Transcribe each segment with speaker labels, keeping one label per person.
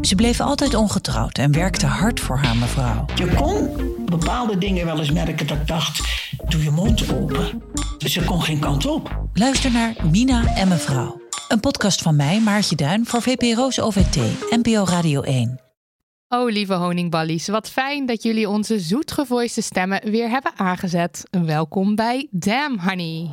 Speaker 1: Ze bleef altijd ongetrouwd en werkte hard voor haar mevrouw.
Speaker 2: Je kon bepaalde dingen wel eens merken dat ik dacht... doe je mond open. Ze kon geen kant op.
Speaker 1: Luister naar Mina en mevrouw. Een podcast van mij, Maartje Duin, voor VPRO's OVT, NPO Radio 1.
Speaker 3: Oh, lieve honingballies, wat fijn dat jullie onze zoetgevoiste stemmen weer hebben aangezet. Welkom bij Damn Honey.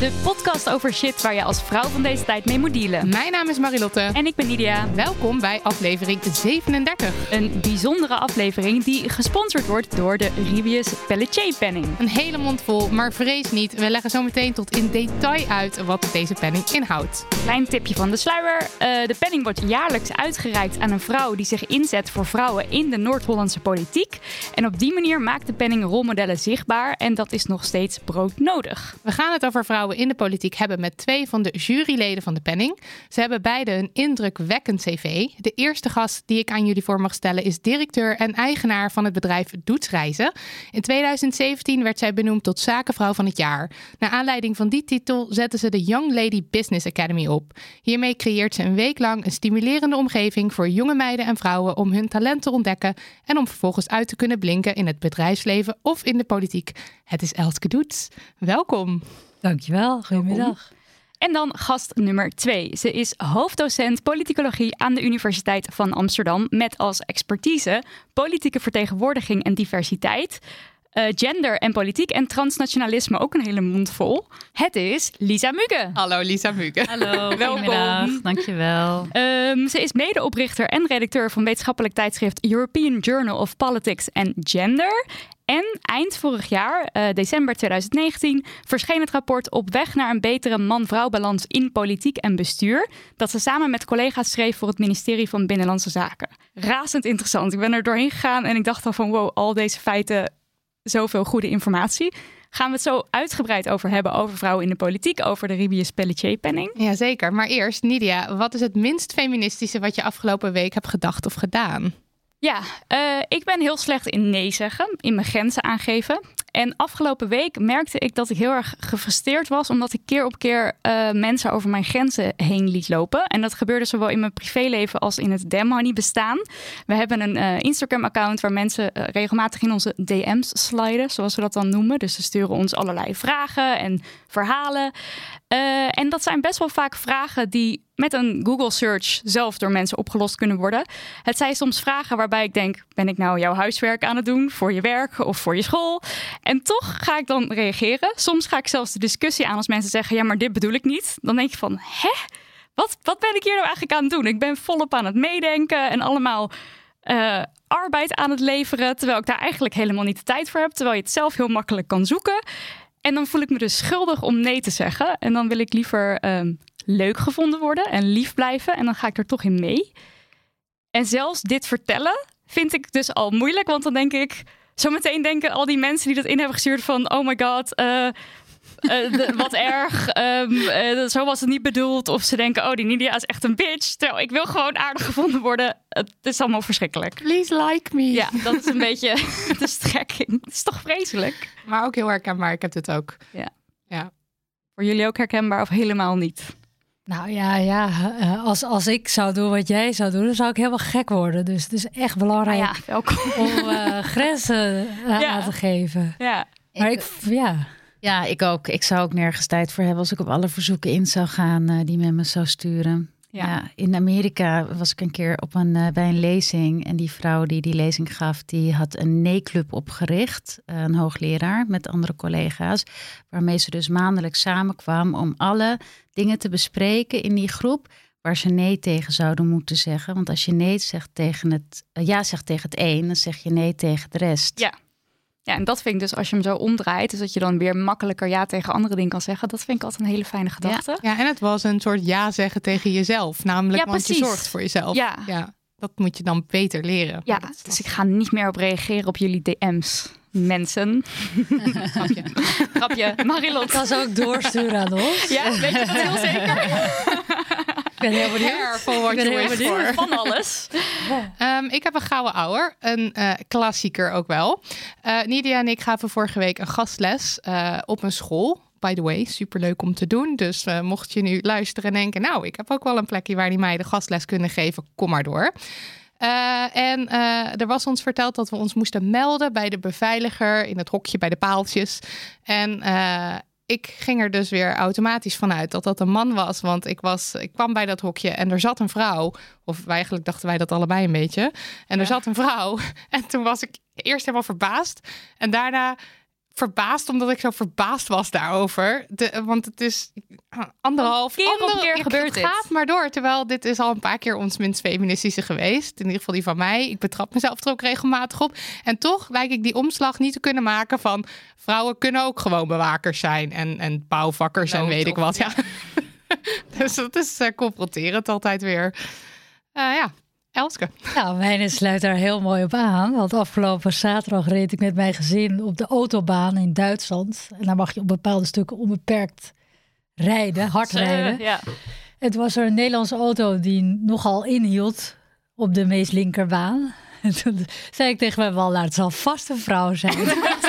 Speaker 4: De podcast over shit waar je als vrouw van deze tijd mee moet dealen.
Speaker 3: Mijn naam is Marilotte.
Speaker 4: En ik ben Nidia.
Speaker 3: Welkom bij aflevering 37.
Speaker 4: Een bijzondere aflevering die gesponsord wordt door de Ribius Pelletier Penning.
Speaker 3: Een hele mond vol, maar vrees niet. We leggen zo meteen tot in detail uit wat deze penning inhoudt.
Speaker 4: Klein tipje van de sluier. Eh, de penning wordt jaarlijks uitgereikt aan een vrouw die zich inzet voor vrouwen in de Noord-Hollandse politiek. En op die manier maakt de penning rolmodellen zichtbaar. En dat is nog steeds broodnodig.
Speaker 3: We gaan het over vrouwen in de politiek hebben met twee van de juryleden van de penning. Ze hebben beide een indrukwekkend cv. De eerste gast die ik aan jullie voor mag stellen is directeur en eigenaar van het bedrijf Doetsreizen. In 2017 werd zij benoemd tot zakenvrouw van het jaar. Naar aanleiding van die titel zetten ze de Young Lady Business Academy op. Hiermee creëert ze een week lang een stimulerende omgeving voor jonge meiden en vrouwen om hun talent te ontdekken en om vervolgens uit te kunnen blinken in het bedrijfsleven of in de politiek. Het is Elske Doets. Welkom.
Speaker 5: Dankjewel, goedemiddag.
Speaker 4: En dan gast nummer twee. Ze is hoofddocent politicologie aan de Universiteit van Amsterdam met als expertise politieke vertegenwoordiging en diversiteit. eh, gender en politiek en transnationalisme ook een hele mond vol. Het is Lisa Mugge.
Speaker 3: Hallo Lisa Mugge.
Speaker 5: Hallo,
Speaker 4: Welkom.
Speaker 5: goedemiddag. Dankjewel.
Speaker 4: Ehm, ze is medeoprichter en redacteur van wetenschappelijk tijdschrift European Journal of Politics and Gender. En eind vorig jaar, eh, december 2019, verscheen het rapport Op weg naar een betere man-vrouw balans in politiek en bestuur. Dat ze samen met collega's schreef voor het ministerie van Binnenlandse Zaken. Razend interessant. Ik ben er doorheen gegaan en ik dacht al van wow, al deze feiten, zoveel goede informatie. Gaan we het zo uitgebreid over hebben over vrouwen in de politiek, over de Ribius Pelletier-penning.
Speaker 3: Jazeker, maar eerst Nidia, wat is het minst feministische wat je afgelopen week hebt gedacht of gedaan?
Speaker 4: Ja, eh, ik ben heel slecht in nee zeggen, in mijn grenzen aangeven. En afgelopen week merkte ik dat ik heel erg gefrustreerd was, omdat ik keer op keer eh, mensen over mijn grenzen heen liet lopen. En dat gebeurde zowel in mijn privéleven als in het Honey bestaan. We hebben een eh, Instagram-account waar mensen eh, regelmatig in onze DM's sliden, zoals we dat dan noemen. Dus ze sturen ons allerlei vragen en verhalen. En dat zijn best wel vaak vragen die met een Google search zelf door mensen opgelost kunnen worden. Het zijn soms vragen waarbij ik denk: ben ik nou jouw huiswerk aan het doen voor je werk of voor je school? En toch ga ik dan reageren. Soms ga ik zelfs de discussie aan als mensen zeggen: ja, maar dit bedoel ik niet. Dan denk je van: hè? Wat, wat ben ik hier nou eigenlijk aan het doen? Ik ben volop aan het meedenken en allemaal eh, arbeid aan het leveren, terwijl ik daar eigenlijk helemaal niet de tijd voor heb, terwijl je het zelf heel makkelijk kan zoeken. En dan voel ik me dus schuldig om nee te zeggen. En dan wil ik liever ehm, leuk gevonden worden en lief blijven. En dan ga ik er toch in mee. En zelfs dit vertellen vind ik dus al moeilijk. Want dan denk ik, zometeen denken al die mensen die dat in hebben gestuurd van... oh my god, eh, eh, de- wat erg, ehm, eh, zo was het niet bedoeld. Of ze denken, oh die Nidia is echt een bitch. Terwijl ik wil gewoon aardig gevonden worden. Het is allemaal verschrikkelijk.
Speaker 3: Please like me.
Speaker 4: Ja, dat is een beetje de strekking. Het is toch vreselijk?
Speaker 3: Maar ook heel herkenbaar, ik heb dit ook.
Speaker 4: Ja.
Speaker 3: Ja.
Speaker 4: Voor jullie ook herkenbaar of helemaal niet?
Speaker 5: Nou ja, ja eh, als, als ik zou doen wat jij zou doen, dan zou ik helemaal gek worden. Dus het is echt belangrijk
Speaker 4: ja, welkom.
Speaker 5: om eh, grenzen eh,
Speaker 4: Ja.
Speaker 5: aan te geven.
Speaker 4: Ja.
Speaker 5: Maar ik, ja,
Speaker 6: Ja, ik ook. Ik zou ook nergens tijd voor hebben als ik op alle verzoeken in zou gaan eh, die men me zou sturen. Ja. in Amerika was ik een keer op een, eh, bij een lezing. En die vrouw die die lezing gaf, die had een nee-club opgericht. eh, een hoogleraar met andere collega's. Waarmee ze dus maandelijks samenkwam om alle dingen te bespreken in die groep. Waar ze nee tegen zouden moeten zeggen. Want als je nee zegt tegen het, eh, ja zegt tegen het een, dan zeg je nee tegen de rest.
Speaker 4: Ja. Ja, en dat vind ik dus als je hem zo omdraait, dus dat je dan weer makkelijker ja tegen andere dingen kan zeggen. Dat vind ik altijd een hele fijne gedachte.
Speaker 3: Ja, en het was een soort ja zeggen tegen jezelf. Namelijk,
Speaker 4: Ja,
Speaker 3: want je zorgt voor jezelf.
Speaker 4: Ja.
Speaker 3: dat moet je dan beter leren.
Speaker 4: Ja, dus ik ga niet meer op reageren op jullie DM's, mensen.
Speaker 3: Grapje.
Speaker 4: Grapje. Marilot.
Speaker 5: Ik kan ze ook doorsturen aan ons.
Speaker 4: Ja, weet je dat heel zeker?
Speaker 5: Ik ben heel benieuwd. Ik ben
Speaker 3: you
Speaker 5: heel benieuwd.
Speaker 4: Van alles.
Speaker 3: Ehm, ik heb een gouden ouwer, een eh, klassieker ook wel. Eh Nidia en ik gaven vorige week een gastles eh, op een school. By the way, superleuk om te doen. Dus mocht je nu luisteren en denken... nou, ik heb ook wel een plekje waar die meiden gastles kunnen geven... kom maar door. En er was ons verteld dat we ons moesten melden bij de beveiliger... in het hokje bij de paaltjes. En ik ging er dus weer automatisch vanuit dat dat een man was. Want ik, was, ik kwam bij dat hokje en er zat een vrouw. Of eigenlijk dachten wij dat allebei een beetje. En er zat een vrouw. En toen was ik eerst helemaal verbaasd. En daarna verbaasd omdat ik zo verbaasd was daarover. De, want het is anderhalf
Speaker 4: Keer op keer
Speaker 3: het
Speaker 4: gebeurt dit.
Speaker 3: gaat maar door. Terwijl dit is al een paar keer ons minst feministische geweest. In ieder geval die van mij. Ik betrap mezelf er ook regelmatig op. En toch lijk ik die omslag niet te kunnen maken van... vrouwen kunnen ook gewoon bewakers zijn. En, en bouwvakkers en
Speaker 4: Nou,
Speaker 3: weet ik wat. Ja. dus dat is eh, confronterend altijd weer. Eh, ja, Elske.
Speaker 5: Nou, mijne sluit daar heel mooi op aan. Want afgelopen zaterdag reed ik met mijn gezin op de autobaan in Duitsland. En daar mag je op bepaalde stukken onbeperkt rijden, hard rijden.
Speaker 4: Ja.
Speaker 5: Het was er een Nederlandse auto die nogal inhield op de meest linkerbaan. En toen zei ik tegen mijn wal, nou, het zal vast een vrouw zijn.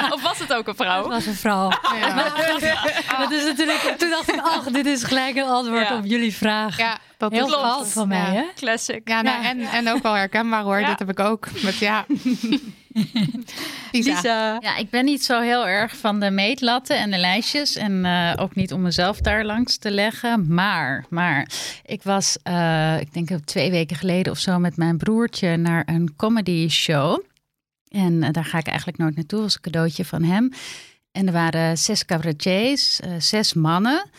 Speaker 4: Of was het ook een vrouw?
Speaker 5: Het was een vrouw. Dat is natuurlijk, toen dacht ik, ach, dit is gelijk een antwoord
Speaker 4: Ja.
Speaker 5: op jullie vraag.
Speaker 3: Ja, dat
Speaker 5: Heel
Speaker 3: is
Speaker 5: fout van mij,
Speaker 3: Ja.
Speaker 5: hè?
Speaker 4: Classic.
Speaker 3: Ja, nou, En, en ook wel herkenbaar hoor.
Speaker 4: Ja.
Speaker 3: Dit heb ik ook. Met ja. Lisa.
Speaker 4: Lisa.
Speaker 6: Ja, ik ben niet zo heel erg van de meetlatten en de lijstjes. En eh, ook niet om mezelf daar langs te leggen. Maar, maar ik was, eh, ik denk twee weken geleden of zo, met mijn broertje naar een comedy show. En eh, daar ga ik eigenlijk nooit naartoe, was een cadeautje van hem. En er waren zes cabaretiers, eh, zes mannen.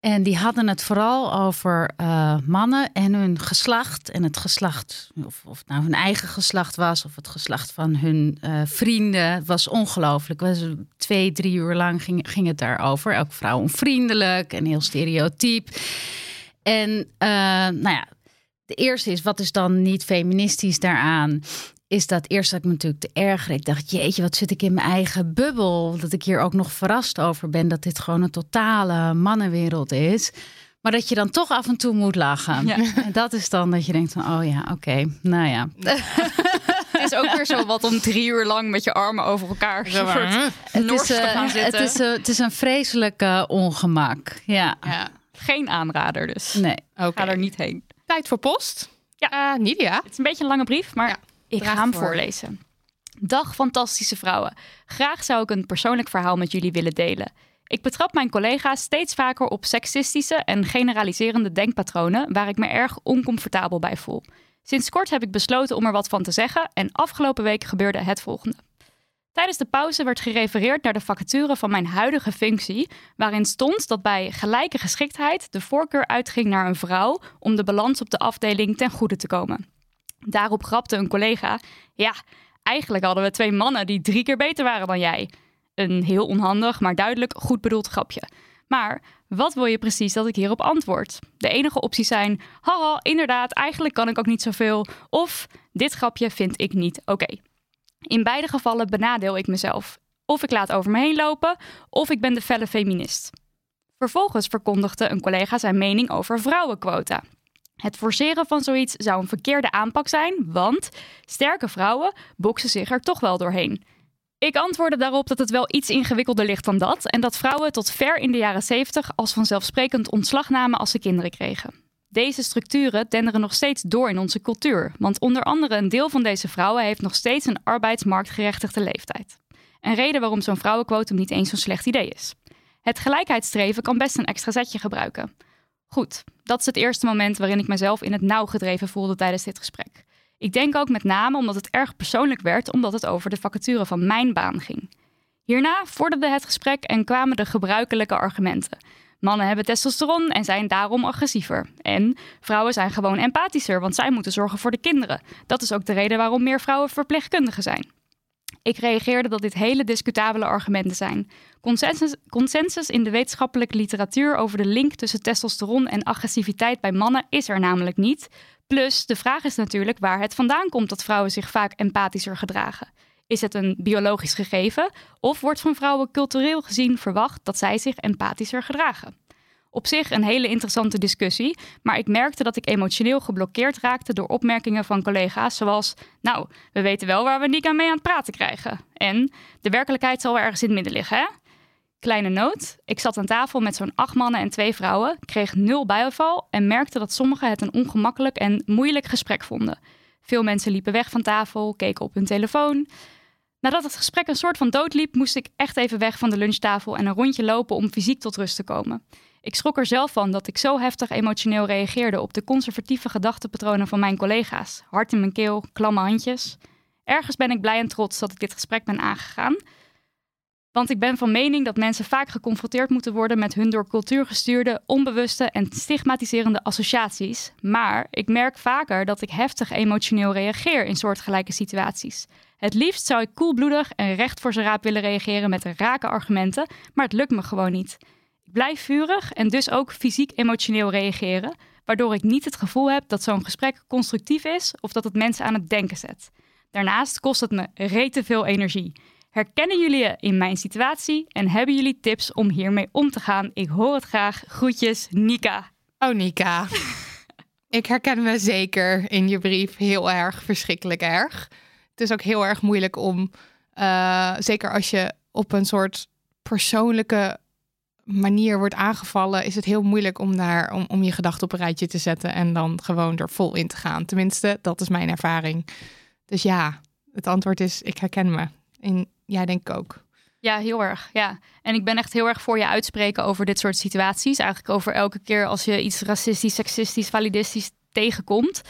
Speaker 6: En die hadden het vooral over eh, mannen en hun geslacht. En het geslacht, of, of het nou hun eigen geslacht was, of het geslacht van hun eh, vrienden. Was ongelooflijk. Was twee, drie uur lang ging, ging het daarover. Elke vrouw onvriendelijk en heel stereotyp. En eh, nou ja, de eerste is, wat is dan niet feministisch daaraan? Is dat eerst dat ik me natuurlijk te erger. Ik dacht, jeetje, wat zit ik in mijn eigen bubbel? Dat ik hier ook nog verrast over ben dat dit gewoon een totale mannenwereld is. Maar dat je dan toch af en toe moet lachen.
Speaker 4: Ja.
Speaker 6: En dat is dan dat je denkt van, oh ja, oké, nou ja.
Speaker 4: Het is ook weer zo wat om drie uur lang met je armen over elkaar. Soort
Speaker 6: Het is,
Speaker 4: te
Speaker 6: eh,
Speaker 4: gaan
Speaker 6: het,
Speaker 4: zitten.
Speaker 6: is, eh, het is een vreselijk eh, ongemak. Ja,
Speaker 3: Ja,
Speaker 4: Geen aanrader dus.
Speaker 6: nee.
Speaker 3: oké.
Speaker 4: Ga er niet heen.
Speaker 3: Tijd voor post.
Speaker 4: Ja.
Speaker 3: Eh, Nidia.
Speaker 4: Het is een beetje een lange brief, maar
Speaker 3: Ja,
Speaker 4: ik
Speaker 3: draag
Speaker 4: ga hem
Speaker 3: voor.
Speaker 4: voorlezen. Dag fantastische vrouwen. Graag zou ik een persoonlijk verhaal met jullie willen delen. Ik betrap mijn collega's steeds vaker op seksistische en generaliserende denkpatronen waar ik me erg oncomfortabel bij voel. Sinds kort heb ik besloten om er wat van te zeggen en afgelopen week gebeurde het volgende. Tijdens de pauze werd gerefereerd naar de vacature van mijn huidige functie, waarin stond dat bij gelijke geschiktheid de voorkeur uitging naar een vrouw om de balans op de afdeling ten goede te komen. Daarop grapte een collega: Ja, eigenlijk hadden we twee mannen die drie keer beter waren dan jij. Een heel onhandig, maar duidelijk goed bedoeld grapje. Maar wat wil je precies dat ik hierop antwoord? De enige opties zijn: haha, inderdaad, eigenlijk kan ik ook niet zoveel. Of dit grapje vind ik niet oké. In beide gevallen benadeel ik mezelf. Of ik laat over me heen lopen, of ik ben de felle feminist. Vervolgens verkondigde een collega zijn mening over vrouwenquota. Het forceren van zoiets zou een verkeerde aanpak zijn, want sterke vrouwen boksen zich er toch wel doorheen. Ik antwoordde daarop dat het wel iets ingewikkelder ligt dan dat en dat vrouwen tot ver in de jaren 70 als vanzelfsprekend ontslag namen als ze kinderen kregen. Deze structuren denderen nog steeds door in onze cultuur, want onder andere een deel van deze vrouwen heeft nog steeds een arbeidsmarktgerechtigde leeftijd. Een reden waarom zo'n vrouwenquotum niet eens zo'n slecht idee is. Het gelijkheidsstreven kan best een extra zetje gebruiken. Goed, dat is het eerste moment waarin ik mezelf in het nauw gedreven voelde tijdens dit gesprek. Ik denk ook met name omdat het erg persoonlijk werd, omdat het over de vacature van mijn baan ging. Hierna vorderde het gesprek en kwamen de gebruikelijke argumenten. Mannen hebben testosteron en zijn daarom agressiever. En vrouwen zijn gewoon empathischer, want zij moeten zorgen voor de kinderen. Dat is ook de reden waarom meer vrouwen verpleegkundigen zijn. Ik reageerde dat dit hele discutabele argumenten zijn. Consensus, consensus in de wetenschappelijke literatuur over de link tussen testosteron en agressiviteit bij mannen is er namelijk niet. Plus, de vraag is natuurlijk waar het vandaan komt dat vrouwen zich vaak empathischer gedragen. Is het een biologisch gegeven of wordt van vrouwen cultureel gezien verwacht dat zij zich empathischer gedragen? Op zich een hele interessante discussie, maar ik merkte dat ik emotioneel geblokkeerd raakte door opmerkingen van collega's zoals: Nou, we weten wel waar we Nika mee aan het praten krijgen. En de werkelijkheid zal wel ergens in het midden liggen, hè? Kleine noot: ik zat aan tafel met zo'n acht mannen en twee vrouwen, kreeg nul bijval en merkte dat sommigen het een ongemakkelijk en moeilijk gesprek vonden. Veel mensen liepen weg van tafel, keken op hun telefoon. Nadat het gesprek een soort van dood liep, moest ik echt even weg van de lunchtafel en een rondje lopen om fysiek tot rust te komen. Ik schrok er zelf van dat ik zo heftig emotioneel reageerde op de conservatieve gedachtepatronen van mijn collega's. Hart in mijn keel, klamme handjes. Ergens ben ik blij en trots dat ik dit gesprek ben aangegaan. Want ik ben van mening dat mensen vaak geconfronteerd moeten worden met hun door cultuur gestuurde, onbewuste en stigmatiserende associaties. Maar ik merk vaker dat ik heftig emotioneel reageer in soortgelijke situaties. Het liefst zou ik koelbloedig en recht voor zijn raap willen reageren met rake argumenten, maar het lukt me gewoon niet. Blijf vurig en dus ook fysiek emotioneel reageren, waardoor ik niet het gevoel heb dat zo'n gesprek constructief is of dat het mensen aan het denken zet. Daarnaast kost het me rete veel energie. Herkennen jullie je in mijn situatie en hebben jullie tips om hiermee om te gaan? Ik hoor het graag. Groetjes, Nika.
Speaker 3: Oh, Nika. ik herken me zeker in je brief heel erg, verschrikkelijk erg. Het is ook heel erg moeilijk om, uh, zeker als je op een soort persoonlijke manier wordt aangevallen, is het heel moeilijk om, daar, om, om je gedachten op een rijtje te zetten en dan gewoon er vol in te gaan. Tenminste, dat is mijn ervaring. Dus ja, het antwoord is: ik herken me. En jij denk ik ook.
Speaker 4: Ja, heel erg. Ja. En ik ben echt heel erg voor je uitspreken over dit soort situaties. Eigenlijk over elke keer als je iets racistisch, seksistisch, validistisch tegenkomt.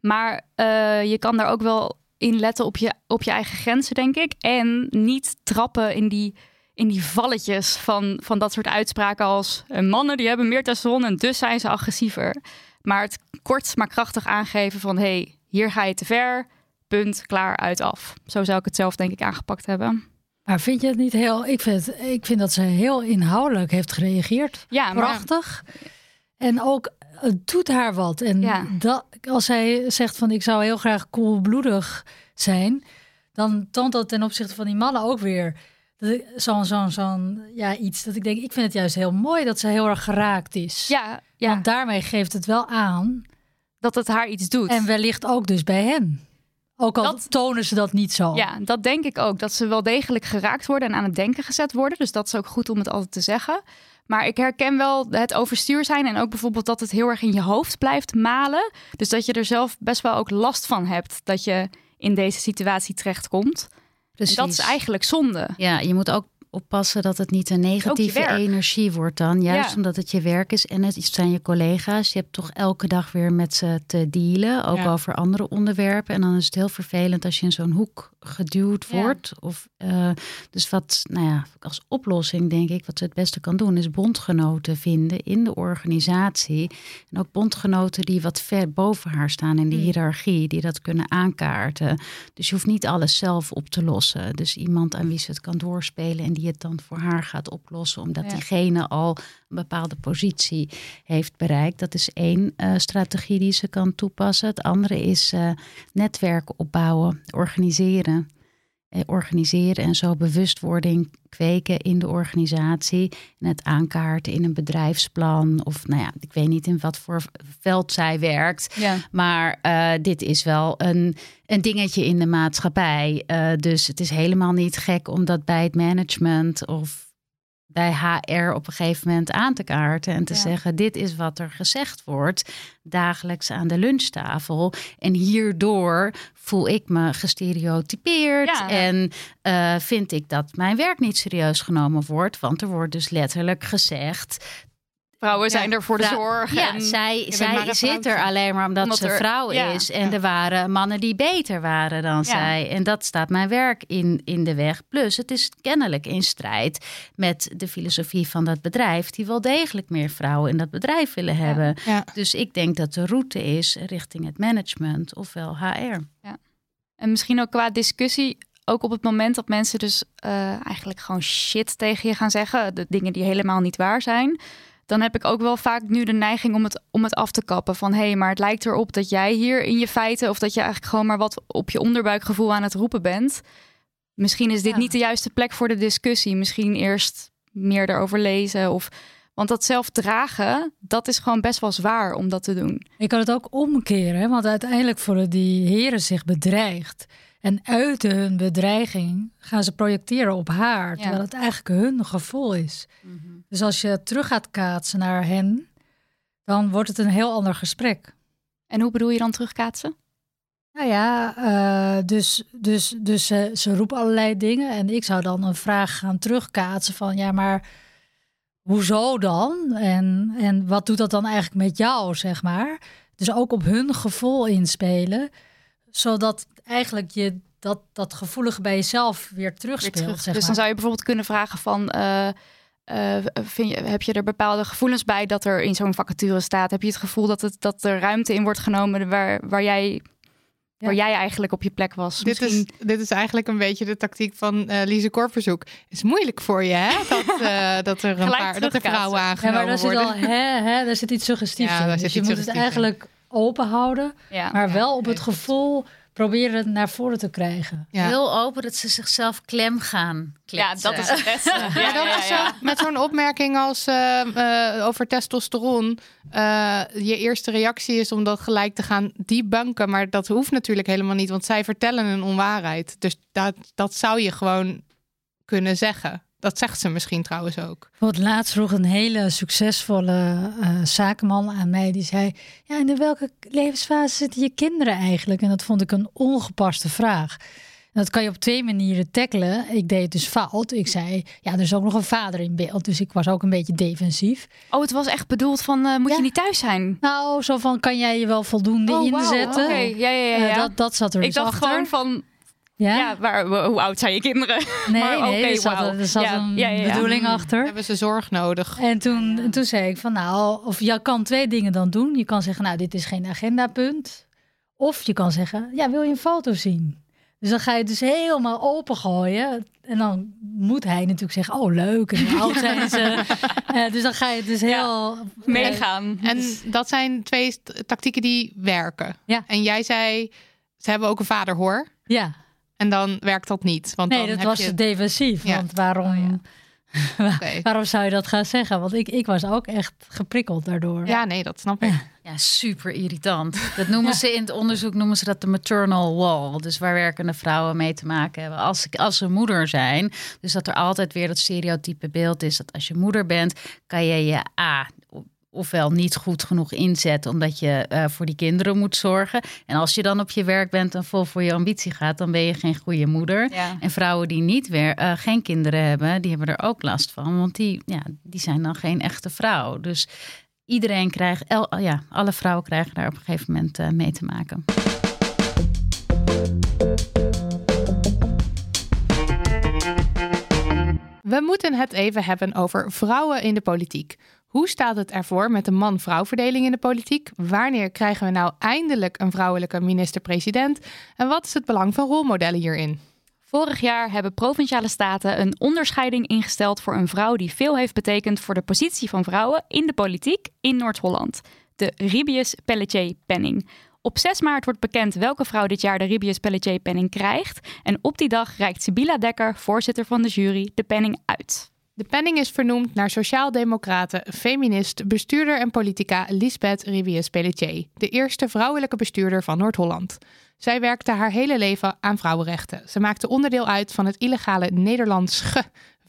Speaker 4: Maar uh, je kan daar ook wel in letten op je, op je eigen grenzen, denk ik. En niet trappen in die in die valletjes van, van dat soort uitspraken als eh, mannen die hebben meer testosteron en dus zijn ze agressiever. Maar het kort maar krachtig aangeven van hey, hier ga je te ver, punt, klaar, uit, af. Zo zou ik het zelf denk ik aangepakt hebben.
Speaker 5: Maar vind je het niet heel... Ik vind, ik vind dat ze heel inhoudelijk heeft gereageerd.
Speaker 4: Ja,
Speaker 5: Prachtig. En ook, het doet haar wat. En
Speaker 4: ja.
Speaker 5: dat, als zij zegt van ik zou heel graag koelbloedig zijn... dan toont dat ten opzichte van die mannen ook weer zo'n zo'n zo'n ja, iets dat ik denk, ik vind het juist heel mooi dat ze heel erg geraakt is.
Speaker 4: Ja, ja.
Speaker 5: Want daarmee geeft het wel aan
Speaker 4: dat het haar iets doet.
Speaker 5: En wellicht ook dus bij hen. Ook al dat, tonen ze dat niet zo.
Speaker 4: Ja, dat denk ik ook. Dat ze wel degelijk geraakt worden en aan het denken gezet worden. Dus dat is ook goed om het altijd te zeggen. Maar ik herken wel het overstuur zijn en ook bijvoorbeeld dat het heel erg in je hoofd blijft malen. Dus dat je er zelf best wel ook last van hebt dat je in deze situatie terechtkomt. Precies. dat is eigenlijk zonde.
Speaker 6: Ja, je moet ook oppassen dat het niet een negatieve energie wordt dan. Juist omdat het je werk is en het zijn je collega's. Je hebt toch elke dag weer met ze te dealen. Ook over andere onderwerpen. En dan is het heel vervelend als je in zo'n hoek geduwd wordt. Of, uh, dus wat, nou ja, als oplossing denk ik, wat ze het beste kan doen, is bondgenoten vinden in de organisatie. En ook bondgenoten die wat ver boven haar staan in de hmm. hiërarchie, die dat kunnen aankaarten. Dus je hoeft niet alles zelf op te lossen. Dus iemand aan wie ze het kan doorspelen en die het dan voor haar gaat oplossen, omdat diegene al een bepaalde positie heeft bereikt. Dat is één uh, strategie die ze kan toepassen. Het andere is uh, netwerken opbouwen, organiseren. Eh, organiseren en zo bewustwording kweken in de organisatie. En het aankaarten in een bedrijfsplan. Of nou ja, ik weet niet in wat voor veld zij werkt.
Speaker 4: Ja.
Speaker 6: Maar uh, dit is wel een, een dingetje in de maatschappij. Dus het is helemaal niet gek om dat bij het management of bij HR op een gegeven moment aan te kaarten en te zeggen: dit is wat er gezegd wordt dagelijks aan de lunchtafel. En hierdoor voel ik me gestereotypeerd en uh, vind ik dat mijn werk niet serieus genomen wordt, want er wordt dus letterlijk gezegd
Speaker 4: Vrouwen zijn er voor de zorg.
Speaker 6: Ja,
Speaker 4: en
Speaker 6: zij, zij zit er alleen maar omdat,
Speaker 4: Omdat
Speaker 6: ze
Speaker 4: er-
Speaker 6: vrouw
Speaker 4: ja.
Speaker 6: is. En er waren mannen die beter waren dan
Speaker 4: Ja.
Speaker 6: zij. En dat staat mijn werk in, in de weg. Plus, het is kennelijk in strijd met de filosofie van dat bedrijf... die wel degelijk meer vrouwen in dat bedrijf willen hebben.
Speaker 3: Ja.
Speaker 6: Dus ik denk dat de route is richting het management ofwel HR.
Speaker 4: En misschien ook qua discussie, ook op het moment dat mensen dus eh, eigenlijk gewoon shit tegen je gaan zeggen, de dingen die helemaal niet waar zijn, dan heb ik ook wel vaak nu de neiging om het, om het af te kappen. Van hé, hey, maar het lijkt erop dat jij hier in je feiten, of dat je eigenlijk gewoon maar wat op je onderbuikgevoel aan het roepen bent. Misschien is dit
Speaker 5: Ja.
Speaker 4: niet de juiste plek voor de discussie. Misschien eerst meer erover lezen. Of, want dat zelf dragen, dat is gewoon best wel zwaar om dat te doen.
Speaker 5: Je kan het ook omkeren, want uiteindelijk voelen die heren zich bedreigd. En uit hun bedreiging gaan ze projecteren op haar, terwijl het eigenlijk hun gevoel is. Dus als je terug gaat kaatsen naar hen, dan wordt het een heel ander gesprek.
Speaker 4: En hoe bedoel je dan terugkaatsen?
Speaker 5: Nou ja, eh, dus, dus, dus ze, ze roepen allerlei dingen en ik zou dan een vraag gaan terugkaatsen van ja, maar hoezo dan? En, en wat doet dat dan eigenlijk met jou, zeg maar? Dus ook op hun gevoel inspelen, zodat eigenlijk je dat, dat gevoelige bij jezelf weer
Speaker 4: weer
Speaker 5: terugspeelt.
Speaker 4: terug.
Speaker 5: Zeg
Speaker 4: dus dan zou je bijvoorbeeld kunnen vragen van... eh, eh, vind je, heb je er bepaalde gevoelens bij dat er in zo'n vacature staat? Heb je het gevoel dat, het, dat er ruimte in wordt genomen waar, waar, jij, waar jij eigenlijk op je plek was?
Speaker 3: Dit is, dit is eigenlijk een beetje de tactiek van eh Lise Korverzoek. is moeilijk voor je, hè? Dat, eh, dat er een paar dat er vrouwen
Speaker 5: Ja,
Speaker 3: aangenomen
Speaker 5: maar daar zit,
Speaker 3: worden.
Speaker 5: al, hè, hè, daar zit iets suggestiefs
Speaker 3: Ja,
Speaker 5: in. Dus
Speaker 3: zit
Speaker 5: je moet het eigenlijk open houden,
Speaker 4: Ja.
Speaker 5: maar wel op het gevoel proberen het naar voren te krijgen.
Speaker 3: Ja.
Speaker 6: Heel open dat ze zichzelf klem gaan
Speaker 4: Ja, dat is het beste. Ja,
Speaker 3: Ja, dat
Speaker 4: ja,
Speaker 3: is
Speaker 4: ja.
Speaker 3: zo- met zo'n opmerking als eh, eh, over testosteron. eh, je eerste reactie is om dat gelijk te gaan debunken. Maar dat hoeft natuurlijk helemaal niet, want zij vertellen een onwaarheid. Dus dat, dat zou je gewoon kunnen zeggen. Dat zegt ze misschien trouwens ook.
Speaker 5: Bijvoorbeeld laatst vroeg een hele succesvolle eh, zakenman aan mij. Die zei, ja, in welke levensfase zitten je kinderen eigenlijk? En dat vond ik een ongepaste vraag. En dat kan je op twee manieren tackelen. Ik deed het dus fout. Ik zei, ja, er is ook nog een vader in beeld. Dus ik was ook een beetje defensief.
Speaker 4: Oh, het was echt bedoeld van, eh, moet
Speaker 5: Ja.
Speaker 4: je niet thuis zijn?
Speaker 5: Nou, zo van, kan jij je wel voldoende
Speaker 4: Oh,
Speaker 5: inzetten?
Speaker 4: Oké, ja, ja, ja.
Speaker 5: Eh,
Speaker 4: ja.
Speaker 5: dat, dat zat er
Speaker 4: ik
Speaker 5: dus
Speaker 4: dacht
Speaker 5: achter.
Speaker 4: gewoon van,
Speaker 5: ja?
Speaker 4: ja, waar, hoe oud zijn je kinderen?
Speaker 5: nee,
Speaker 4: maar
Speaker 5: nee,
Speaker 4: oké,
Speaker 5: er zat,
Speaker 4: wauw.
Speaker 5: er zat
Speaker 4: Ja,
Speaker 5: een
Speaker 4: ja, ja, ja.
Speaker 5: bedoeling achter.
Speaker 3: Hebben ze zorg nodig?
Speaker 5: En toen, en toen zei ik van nou, of je kan twee dingen dan doen. Je kan zeggen, nou, dit is geen agendapunt. Of je kan zeggen, ja, wil je een foto zien? Dus dan ga je het dus helemaal opengooien. En dan moet hij natuurlijk zeggen, oh leuk, en hoe oud zijn ze? Eh, dus dan ga je het dus heel...
Speaker 4: Meegaan.
Speaker 3: En dat zijn twee tactieken die werken.
Speaker 5: Ja.
Speaker 3: En jij zei, ze hebben ook een vader hoor.
Speaker 5: Ja,
Speaker 3: En dan werkt dat niet. Want
Speaker 5: nee,
Speaker 3: dan
Speaker 5: dat
Speaker 3: heb
Speaker 5: was
Speaker 3: je...
Speaker 5: defensief.
Speaker 3: Ja.
Speaker 5: Want waarom,
Speaker 3: Oké.
Speaker 5: waarom zou je dat gaan zeggen? Want ik, ik was ook echt geprikkeld daardoor.
Speaker 3: Ja, nee, dat snap ik.
Speaker 6: Ja, super irritant. Dat noemen ze in het onderzoek noemen ze dat de maternal wall. Dus waar werkende vrouwen mee te maken hebben als, als ze moeder zijn. Dus dat er altijd weer dat stereotype beeld is dat als je moeder bent, kan je je A ofwel niet goed genoeg inzetten omdat je eh, voor die kinderen moet zorgen. En als je dan op je werk bent en vol voor je ambitie gaat, dan ben je geen goede moeder.
Speaker 4: Ja.
Speaker 6: En vrouwen die niet weer, eh, geen kinderen hebben, die hebben er ook last van. Want die, ja, die zijn dan geen echte vrouw. Dus iedereen krijgt, el, ja, alle vrouwen krijgen daar op een gegeven moment eh, mee te maken.
Speaker 3: We moeten het even hebben over vrouwen in de politiek. Hoe staat het ervoor met de man-vrouw verdeling in de politiek? Wanneer krijgen we nou eindelijk een vrouwelijke minister-president? En wat is het belang van rolmodellen hierin?
Speaker 4: Vorig jaar hebben provinciale staten een onderscheiding ingesteld voor een vrouw die veel heeft betekend voor de positie van vrouwen in de politiek in Noord-Holland. De Ribius Pelletier Penning. Op 6 maart wordt bekend welke vrouw dit jaar de Ribius Pelletier Penning krijgt. En op die dag reikt Sibila Dekker, voorzitter van de jury, de penning uit.
Speaker 3: De penning is vernoemd naar sociaaldemocrate, feminist, bestuurder en politica Lisbeth Rivius Pelletier, de eerste vrouwelijke bestuurder van Noord-Holland. Zij werkte haar hele leven aan vrouwenrechten. Ze maakte onderdeel uit van het illegale Nederlandse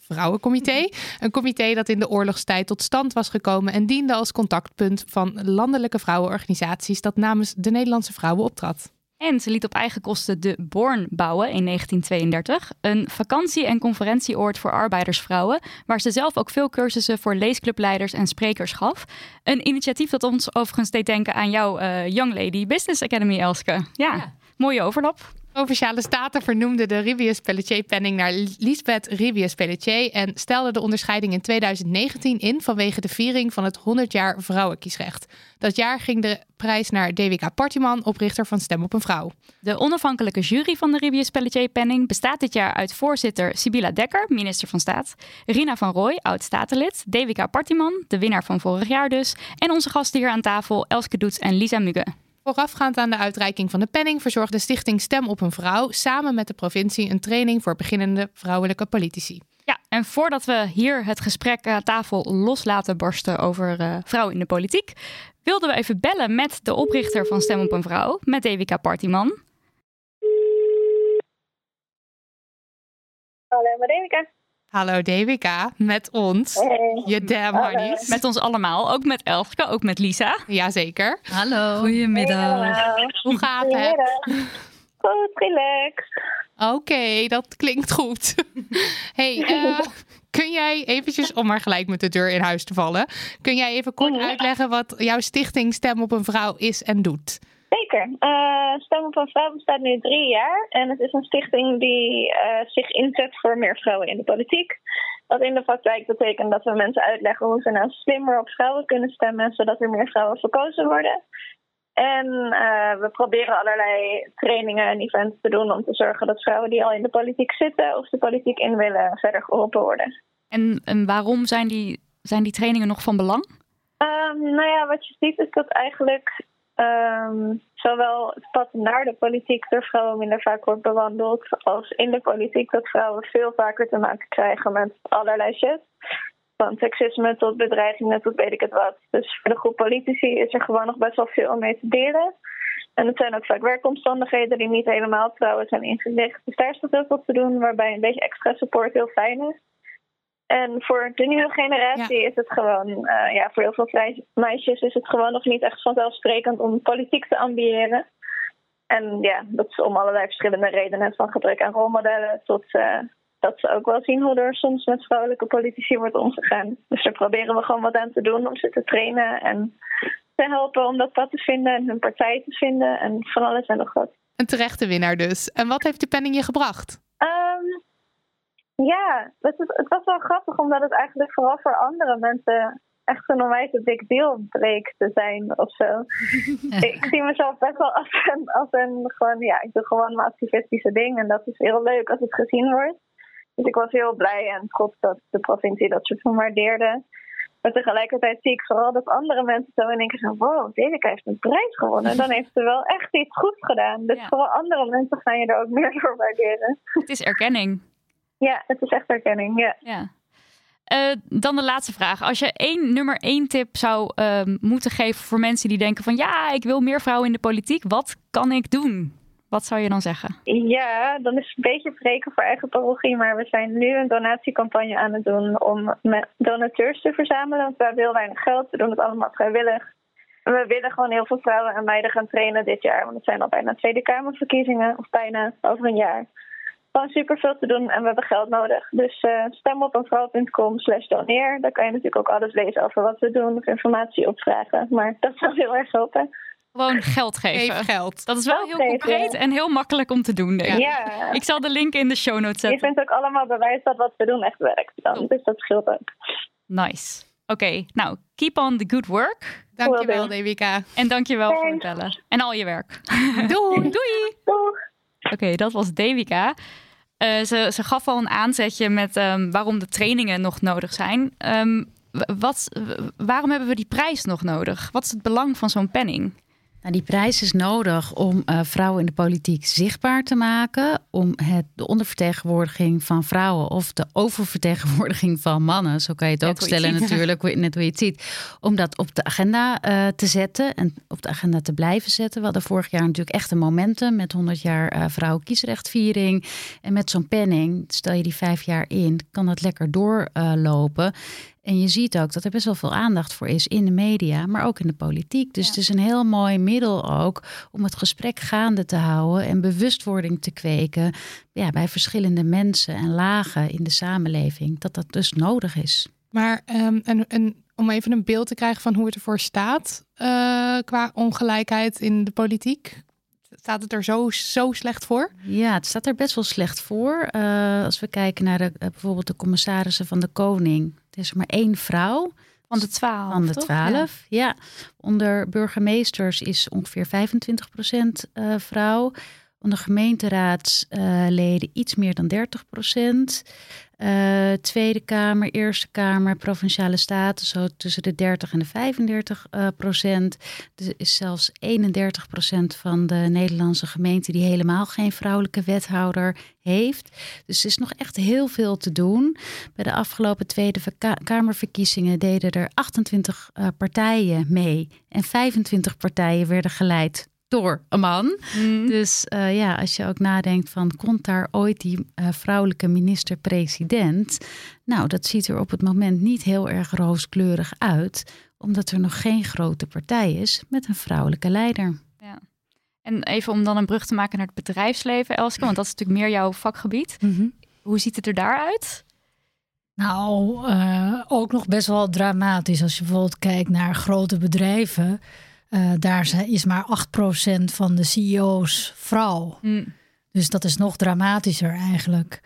Speaker 3: Vrouwencomité. Een comité dat in de oorlogstijd tot stand was gekomen en diende als contactpunt van landelijke vrouwenorganisaties dat namens de Nederlandse vrouwen optrad.
Speaker 4: En ze liet op eigen kosten de Born bouwen in 1932. Een vakantie- en conferentieoord voor arbeidersvrouwen. Waar ze zelf ook veel cursussen voor leesclubleiders en sprekers gaf. Een initiatief dat ons overigens deed denken aan jouw uh, Young Lady Business Academy, Elske. Ja, mooie overlap.
Speaker 3: Provinciale Staten vernoemde de Rivius Pelletier-penning naar Lisbeth Rivius Pelletier en stelde de onderscheiding in 2019 in vanwege de viering van het 100 jaar vrouwenkiesrecht. Dat jaar ging de prijs naar DWK Partiman, oprichter van Stem op een Vrouw.
Speaker 4: De onafhankelijke jury van de Rivius Pelletier-penning bestaat dit jaar uit voorzitter Sibylla Dekker, minister van Staat, Rina van Rooij, oud-statenlid, DWK Partiman, de winnaar van vorig jaar dus, en onze gasten hier aan tafel Elske Doets en Lisa Mugge.
Speaker 3: Voorafgaand aan de uitreiking van de penning verzorgde Stichting Stem op een Vrouw samen met de provincie een training voor beginnende vrouwelijke politici.
Speaker 4: Ja, en voordat we hier het gesprek aan tafel los laten barsten over uh, vrouwen in de politiek, wilden we even bellen met de oprichter van Stem op een Vrouw, met Devika Partiman.
Speaker 7: Hallo, Devika.
Speaker 3: Hallo Devika, met ons.
Speaker 7: Hey.
Speaker 3: Je damn harnies.
Speaker 4: Met ons allemaal, ook met Elske, ook met Lisa.
Speaker 3: Jazeker.
Speaker 6: Hallo.
Speaker 5: Goedemiddag.
Speaker 7: Hey,
Speaker 3: Hoe gaat het?
Speaker 7: Goed, relax.
Speaker 3: Oké, okay, dat klinkt goed. hey, uh, kun jij eventjes, om maar gelijk met de deur in huis te vallen, kun jij even kort uitleggen wat jouw stichting Stem op een Vrouw is en doet?
Speaker 7: Zeker. Uh, Stem op een Vrouw bestaat nu drie jaar. En het is een stichting die uh, zich inzet voor meer vrouwen in de politiek. Wat in de praktijk betekent dat we mensen uitleggen hoe ze nou slimmer op vrouwen kunnen stemmen, zodat er meer vrouwen verkozen worden. En uh, we proberen allerlei trainingen en events te doen om te zorgen dat vrouwen die al in de politiek zitten of de politiek in willen, verder geholpen worden.
Speaker 4: En, en waarom zijn die, zijn die trainingen nog van belang?
Speaker 7: Um, nou ja, wat je ziet is dat eigenlijk um, zowel het pad naar de politiek door vrouwen minder vaak wordt bewandeld, als in de politiek dat vrouwen veel vaker te maken krijgen met allerlei shit. Van seksisme tot bedreigingen tot weet ik het wat. Dus voor de groep politici is er gewoon nog best wel veel om mee te delen. En het zijn ook vaak werkomstandigheden die niet helemaal trouwens zijn ingericht. Dus daar is nog heel veel te doen, waarbij een beetje extra support heel fijn is. En voor de nieuwe generatie ja. is het gewoon, uh, ja, voor heel veel meisjes is het gewoon nog niet echt vanzelfsprekend om politiek te ambiëren. En ja, dat is om allerlei verschillende redenen, van gebrek aan rolmodellen tot uh, dat ze ook wel zien hoe er soms met vrouwelijke politici wordt omgegaan. Dus daar proberen we gewoon wat aan te doen om ze te trainen en te helpen om dat pad te vinden en hun partij te vinden en van alles en nog wat.
Speaker 3: Een terechte winnaar dus. En wat heeft de penning je gebracht?
Speaker 7: Um, ja, het, is, het, was wel grappig omdat het eigenlijk vooral voor andere mensen echt een onwijs big deal bleek te zijn of zo. ik zie mezelf best wel als een, als een gewoon, ja, ik doe gewoon mijn activistische ding en dat is heel leuk als het gezien wordt. Dus ik was heel blij en trots dat de provincie dat soort van waardeerde. Maar tegelijkertijd zie ik vooral dat andere mensen zo in keer zo... wow, Devika heeft een prijs gewonnen. En dan heeft ze wel echt iets goeds gedaan. Dus ja. vooral andere mensen gaan je er ook meer door waarderen.
Speaker 4: Het is erkenning.
Speaker 7: Ja, het is echt erkenning, ja.
Speaker 4: ja. Uh, dan de laatste vraag. Als je één nummer één tip zou uh, moeten geven voor mensen die denken van... ja, ik wil meer vrouwen in de politiek. Wat kan ik doen? Wat zou je dan zeggen?
Speaker 7: Ja, dan is het een beetje spreken voor eigen parochie. Maar we zijn nu een donatiecampagne aan het doen om donateurs te verzamelen. Want we hebben heel weinig geld. We doen het allemaal vrijwillig. En we willen gewoon heel veel vrouwen en meiden gaan trainen dit jaar. Want het zijn al bijna Tweede Kamerverkiezingen. Of bijna over een jaar. Gewoon super veel te doen en we hebben geld nodig. Dus uh, stem op eenvrouw.com slash doneer. Daar kan je natuurlijk ook alles lezen over wat we doen. Of informatie opvragen. Maar dat zou heel erg helpen.
Speaker 4: Gewoon geld geven.
Speaker 3: Geef geld.
Speaker 4: Dat is wel heel geven, concreet en heel makkelijk om te doen. Denk ik.
Speaker 7: Ja.
Speaker 4: ik zal de link in de show notes zetten.
Speaker 7: Je vindt ook allemaal bewijs dat wat we doen echt werkt. Dan. Dus dat scheelt ook.
Speaker 4: Nice. Oké, okay, nou, keep on the good work.
Speaker 3: Dankjewel, Devika.
Speaker 4: En dankjewel Thanks. voor het bellen. En al je werk.
Speaker 3: Doei.
Speaker 4: Doei.
Speaker 7: Doeg.
Speaker 4: Oké, okay, dat was Devika. Uh, ze, gaf al een aanzetje met um, waarom de trainingen nog nodig zijn. Um, wat, waarom hebben we die prijs nog nodig? Wat is het belang van zo'n penning?
Speaker 6: Nou, die prijs is nodig om uh, vrouwen in de politiek zichtbaar te maken. Om het, de ondervertegenwoordiging van vrouwen of de oververtegenwoordiging van mannen, zo kan je het ook stellen natuurlijk, net hoe je het ziet. Om dat op de agenda uh, te zetten en op de agenda te blijven zetten. We hadden vorig jaar natuurlijk echt een momentum met 100 jaar uh, vrouwenkiesrechtviering. En met zo'n penning, stel je die vijf jaar in, kan dat lekker doorlopen. En je ziet ook dat er best wel veel aandacht voor is in de media, maar ook in de politiek. Dus het is een heel mooi middel ook om het gesprek gaande te houden en bewustwording te kweken ja, bij verschillende mensen en lagen in de samenleving. Dat dat dus nodig is.
Speaker 3: Maar um, en, en om even een beeld te krijgen van hoe het ervoor staat uh, qua ongelijkheid in de politiek. Staat het er zo, zo slecht voor?
Speaker 6: Ja, het staat er best wel slecht voor. Uh, als we kijken naar de, uh, bijvoorbeeld de commissarissen van de Koning. Er is er maar één vrouw.
Speaker 4: Van de twaalf.
Speaker 6: Van de twaalf, ja. ja. Onder burgemeesters is ongeveer 25 procent vrouw. Onder gemeenteraadsleden iets meer dan 30 procent. Uh, Tweede Kamer, Eerste Kamer, Provinciale Staten, zo tussen de 30 en de 35 uh, procent. Er is zelfs 31 procent van de Nederlandse gemeenten die helemaal geen vrouwelijke wethouder heeft. Dus er is nog echt heel veel te doen. Bij de afgelopen Tweede Kamerverkiezingen deden er 28 uh, partijen mee en 25 partijen werden geleid door een man.
Speaker 4: Mm.
Speaker 6: Dus uh, ja, als je ook nadenkt van komt daar ooit die uh, vrouwelijke minister-president? Nou, dat ziet er op het moment niet heel erg rooskleurig uit, omdat er nog geen grote partij is met een vrouwelijke leider.
Speaker 4: Ja. En even om dan een brug te maken naar het bedrijfsleven, Elske, want dat is natuurlijk meer jouw vakgebied.
Speaker 5: Mhm.
Speaker 4: Hoe ziet het er daaruit?
Speaker 5: Nou, uh, ook nog best wel dramatisch als je bijvoorbeeld kijkt naar grote bedrijven. Uh, daar is maar 8% van de CEO's vrouw.
Speaker 4: Mm.
Speaker 5: Dus dat is nog dramatischer eigenlijk.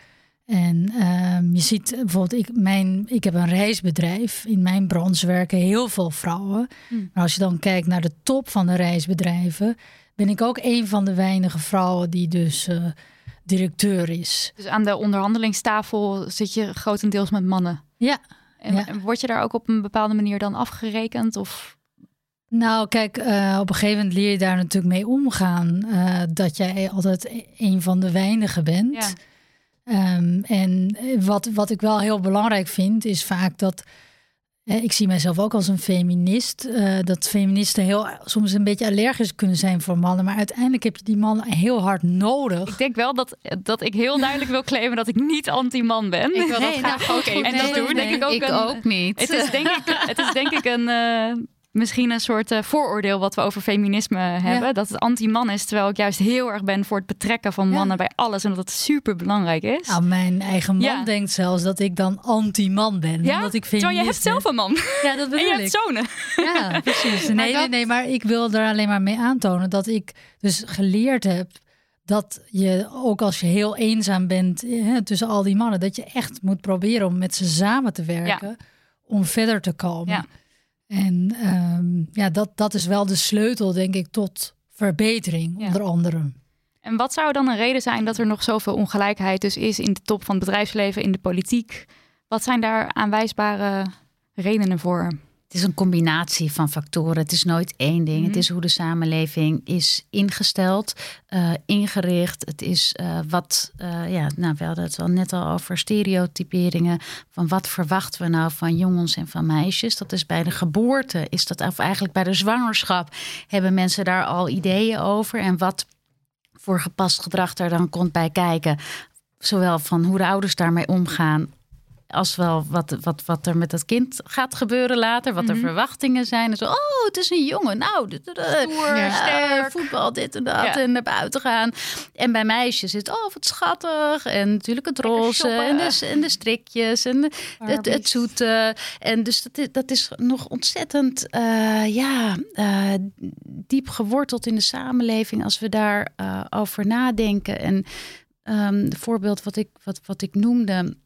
Speaker 5: En uh, je ziet bijvoorbeeld, ik, mijn, ik heb een reisbedrijf. In mijn branche werken heel veel vrouwen.
Speaker 4: Mm.
Speaker 5: Maar als je dan kijkt naar de top van de reisbedrijven, ben ik ook een van de weinige vrouwen die dus uh, directeur is.
Speaker 4: Dus aan de onderhandelingstafel zit je grotendeels met mannen.
Speaker 5: Ja.
Speaker 4: En,
Speaker 5: ja.
Speaker 4: en word je daar ook op een bepaalde manier dan afgerekend? Of
Speaker 5: nou, kijk, uh, op een gegeven moment leer je daar natuurlijk mee omgaan. Uh, dat jij altijd een van de weinigen bent.
Speaker 4: Ja.
Speaker 5: Um, en wat, wat ik wel heel belangrijk vind, is vaak dat. Eh, ik zie mijzelf ook als een feminist. Uh, dat feministen heel, soms een beetje allergisch kunnen zijn voor mannen. Maar uiteindelijk heb je die mannen heel hard nodig.
Speaker 4: Ik denk wel dat, dat ik heel duidelijk wil claimen dat ik niet anti-man ben.
Speaker 6: Ik wil dat
Speaker 4: nee,
Speaker 6: graag
Speaker 4: nou,
Speaker 6: ook even
Speaker 4: En dat
Speaker 6: doen.
Speaker 4: doe denk ik ook,
Speaker 6: ik
Speaker 4: een,
Speaker 6: ook niet.
Speaker 4: Het is denk ik, het is denk ik een... Misschien een soort uh, vooroordeel wat we over feminisme hebben.
Speaker 5: Ja.
Speaker 4: Dat het anti-man is, terwijl ik juist heel erg ben voor het betrekken van mannen ja. bij alles. En dat het super belangrijk is.
Speaker 5: Nou, mijn eigen man
Speaker 4: ja.
Speaker 5: denkt zelfs dat ik dan anti-man ben.
Speaker 4: Ja,
Speaker 5: omdat ik
Speaker 4: terwijl je hebt zelf een man.
Speaker 5: Ja, dat bedoel
Speaker 4: en je
Speaker 5: ik.
Speaker 4: hebt zonen.
Speaker 5: Ja, precies. Nee, nee, nee, maar ik wil er alleen maar mee aantonen dat ik dus geleerd heb dat je ook als je heel eenzaam bent hè, tussen al die mannen, dat je echt moet proberen om met ze samen te werken om verder te komen. En um, ja, dat, dat is wel de sleutel, denk ik, tot verbetering,
Speaker 4: Ja.
Speaker 5: onder andere.
Speaker 4: En wat zou dan een reden zijn dat er nog zoveel ongelijkheid dus is in de top van het bedrijfsleven, in de politiek? Wat zijn daar aanwijsbare redenen voor?
Speaker 6: Het is een combinatie van factoren. Het is nooit één ding.
Speaker 4: Mhm.
Speaker 6: Het is hoe de samenleving is ingesteld, uh, ingericht. Het is uh, wat, uh, ja, nou, we hadden het al net al over stereotyperingen. Van wat verwachten we nou van jongens en van meisjes? Dat is bij de geboorte, is dat, of eigenlijk bij de zwangerschap, hebben mensen daar al ideeën over. En wat voor gepast gedrag er dan komt bij kijken. Zowel van hoe de ouders daarmee omgaan als wel wat, wat, wat er met dat kind gaat gebeuren later. Wat
Speaker 4: Mhm.
Speaker 6: de verwachtingen zijn. En zo, oh, het is een jongen. Nou,
Speaker 4: Stoer,
Speaker 6: ja,
Speaker 4: sterk.
Speaker 6: voetbal, dit en dat.
Speaker 4: Ja.
Speaker 6: En naar buiten gaan. En bij meisjes is het, oh, wat schattig. En natuurlijk het roze. En de, en de strikjes. En de- het, het zoete. En dus dat is, dat is nog ontzettend eh, ja, eh, diep geworteld in de samenleving. Als we daar eh, over nadenken. En ehm het voorbeeld wat ik, wat, wat ik noemde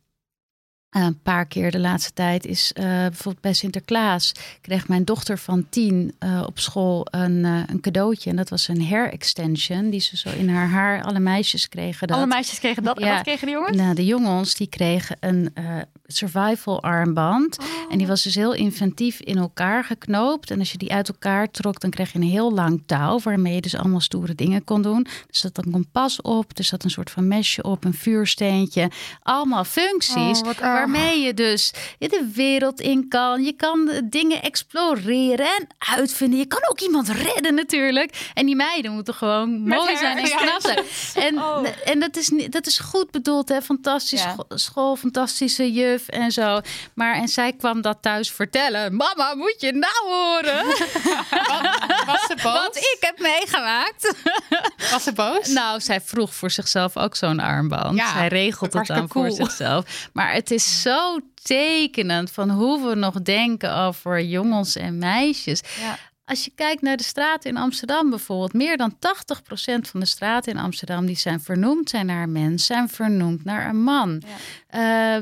Speaker 6: een paar keer de laatste tijd is uh, bijvoorbeeld bij Sinterklaas kreeg mijn dochter van tien uh, op school een, uh, een cadeautje. En dat was een hair extension die ze zo in haar haar, alle meisjes kregen dat.
Speaker 4: Alle meisjes kregen dat. En wat kregen de jongens?
Speaker 6: Nou, de jongens die kregen een survival armband.
Speaker 4: Oh.
Speaker 6: En die was dus heel inventief in elkaar geknoopt. En als je die uit elkaar trok, dan kreeg je een heel lang touw... waarmee je dus allemaal stoere dingen kon doen. Er zat een kompas op, er zat een soort van mesje op... een vuursteentje, allemaal functies...
Speaker 4: Oh,
Speaker 6: waarmee je dus de wereld in kan. Je kan dingen exploreren en uitvinden. Je kan ook iemand redden natuurlijk. En die meiden moeten gewoon
Speaker 4: Met
Speaker 6: mooi zijn en knap zijn. En,
Speaker 4: Oh.
Speaker 6: en dat, is, dat is goed bedoeld, hè? Fantastisch
Speaker 4: Ja.
Speaker 6: school, fantastische juf. en zo. Maar en zij kwam dat thuis vertellen. Mama, moet je nou horen?
Speaker 3: Was ze boos?
Speaker 6: Wat ik heb meegemaakt.
Speaker 3: Was ze boos?
Speaker 6: Nou, zij vroeg voor zichzelf ook zo'n armband.
Speaker 3: Ja,
Speaker 6: zij regelt
Speaker 3: dat
Speaker 6: het dan voor zichzelf. Maar het is zo tekenend van hoe we nog denken over jongens en meisjes. Als je kijkt naar de straten in Amsterdam bijvoorbeeld, meer dan 80% van de straten in Amsterdam die zijn vernoemd zijn naar een mens, zijn vernoemd naar een man. Eh 13%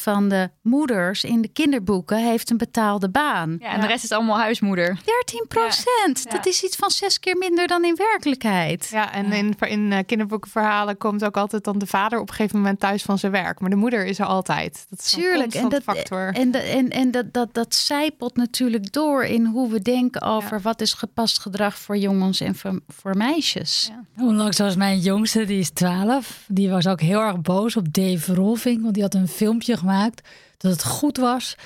Speaker 6: van de moeders in de kinderboeken heeft een betaalde baan.
Speaker 8: Ja, en de rest is allemaal huismoeder.
Speaker 6: 13%! Dat is iets van zes keer minder dan in werkelijkheid.
Speaker 3: Ja, en in, in eh, kinderboekenverhalen komt ook altijd dan de vader op een gegeven moment thuis van zijn werk. Maar de moeder is er altijd. Dat is een
Speaker 6: Tuurlijk, en dat,
Speaker 3: factor.
Speaker 6: en, dat, en, en dat, dat, dat zijpelt natuurlijk door in hoe we denken over wat is gepast gedrag voor jongens en voor, voor meisjes.
Speaker 5: Onlangs was mijn jongste, die is 12. Die was ook heel erg boos op Dave Rolfing. Want die had een filmpje gemaakt dat het goed was.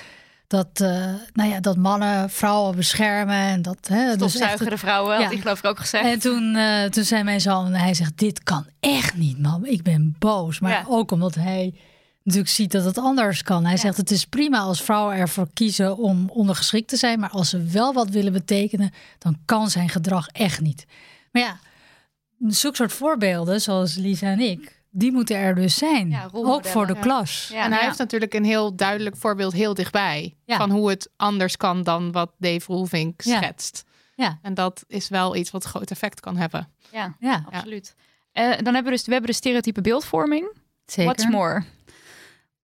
Speaker 5: Dat, eh, nou ja, dat mannen vrouwen beschermen. En dat, hè, dus
Speaker 8: de vrouwen, had hij geloof ik ook gezegd.
Speaker 5: En toen, eh, toen zei mijn zoon, hij zegt, dit kan echt niet, mam. Ik ben boos. Maar
Speaker 8: Ja.
Speaker 5: ook omdat hij natuurlijk ziet dat het anders kan. Hij zegt, het is prima als vrouwen ervoor kiezen om ondergeschikt te zijn. Maar als ze wel wat willen betekenen, dan kan zijn gedrag echt niet. Maar ja, zulke soort voorbeelden, zoals Lisa en ik, die moeten er dus zijn. ook voor de
Speaker 3: Ja.
Speaker 5: klas.
Speaker 3: en hij heeft natuurlijk een heel duidelijk voorbeeld heel dichtbij.
Speaker 5: Ja.
Speaker 3: Van hoe het anders kan dan wat Dave Roelvink
Speaker 5: Ja.
Speaker 3: schetst.
Speaker 5: Ja.
Speaker 3: En dat is wel iets wat groot effect kan hebben.
Speaker 8: Ja,
Speaker 5: ja.
Speaker 8: absoluut. Eh, dan hebben we dus, we hebben de stereotype beeldvorming.
Speaker 6: Zeker.
Speaker 8: What's more?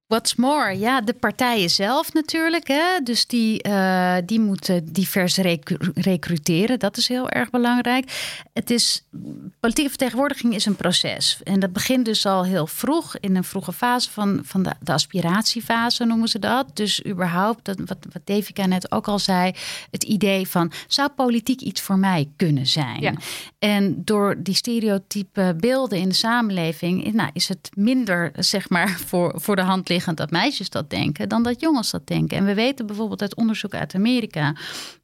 Speaker 6: What's more, ja, de partijen zelf natuurlijk. Hè? Dus die, eh, die moeten divers recru- recruteren. Dat is heel erg belangrijk. Het is, politieke vertegenwoordiging is een proces. En dat begint dus al heel vroeg, in een vroege fase van, van de, de aspiratiefase noemen ze dat. Dus überhaupt, dat, wat, wat Devika net ook al zei, het idee van zou politiek iets voor mij kunnen zijn?
Speaker 8: Ja.
Speaker 6: En door die stereotype beelden in de samenleving, nou, is het minder zeg maar voor, voor de hand dat meisjes dat denken dan dat jongens dat denken. En we weten bijvoorbeeld uit onderzoek uit Amerika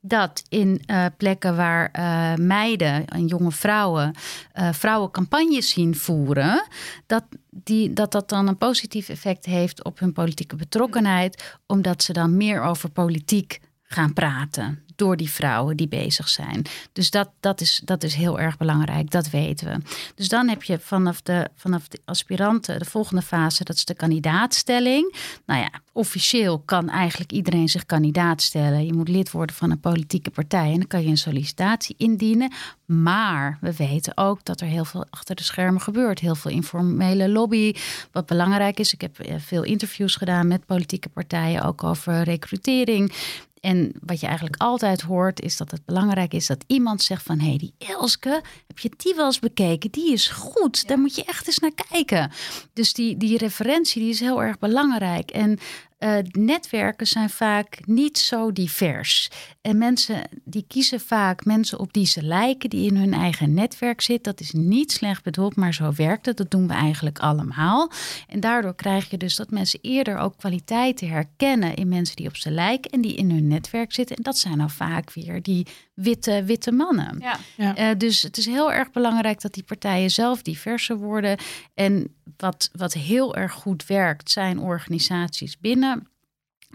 Speaker 6: dat in eh, plekken waar eh, meiden en jonge vrouwen eh, vrouwen campagnes zien voeren, dat, die, dat dat dan een positief effect heeft op hun politieke betrokkenheid, omdat ze dan meer over politiek gaan praten door die vrouwen die bezig zijn. Dus dat, dat, is, dat is heel erg belangrijk, dat weten we. Dus dan heb je vanaf de, vanaf de aspiranten de volgende fase, dat is de kandidaatstelling. Nou ja, officieel kan eigenlijk iedereen zich kandidaat stellen. Je moet lid worden van een politieke partij en dan kan je een sollicitatie indienen. Maar we weten ook dat er heel veel achter de schermen gebeurt. Heel veel informele lobby. Wat belangrijk is, ik heb eh, veel interviews gedaan met politieke partijen, ook over recrutering. En wat je eigenlijk altijd hoort, is dat het belangrijk is dat iemand zegt van... hé, hey, die Elske, heb je die wel eens bekeken? Die is goed, daar moet je echt eens naar kijken. Dus die, die referentie die is heel erg belangrijk. En eh, netwerken zijn vaak niet zo divers. En mensen die kiezen vaak mensen op die ze lijken, die in hun eigen netwerk zitten. Dat is niet slecht bedoeld, maar zo werkt het. Dat doen we eigenlijk allemaal. En daardoor krijg je dus dat mensen eerder ook kwaliteiten herkennen in mensen die op ze lijken en die in hun netwerk zitten. En dat zijn nou vaak weer die witte, witte mannen.
Speaker 8: Ja.
Speaker 6: Eh, dus het is heel erg belangrijk dat die partijen zelf diverser worden. En wat, wat heel erg goed werkt, zijn organisaties binnen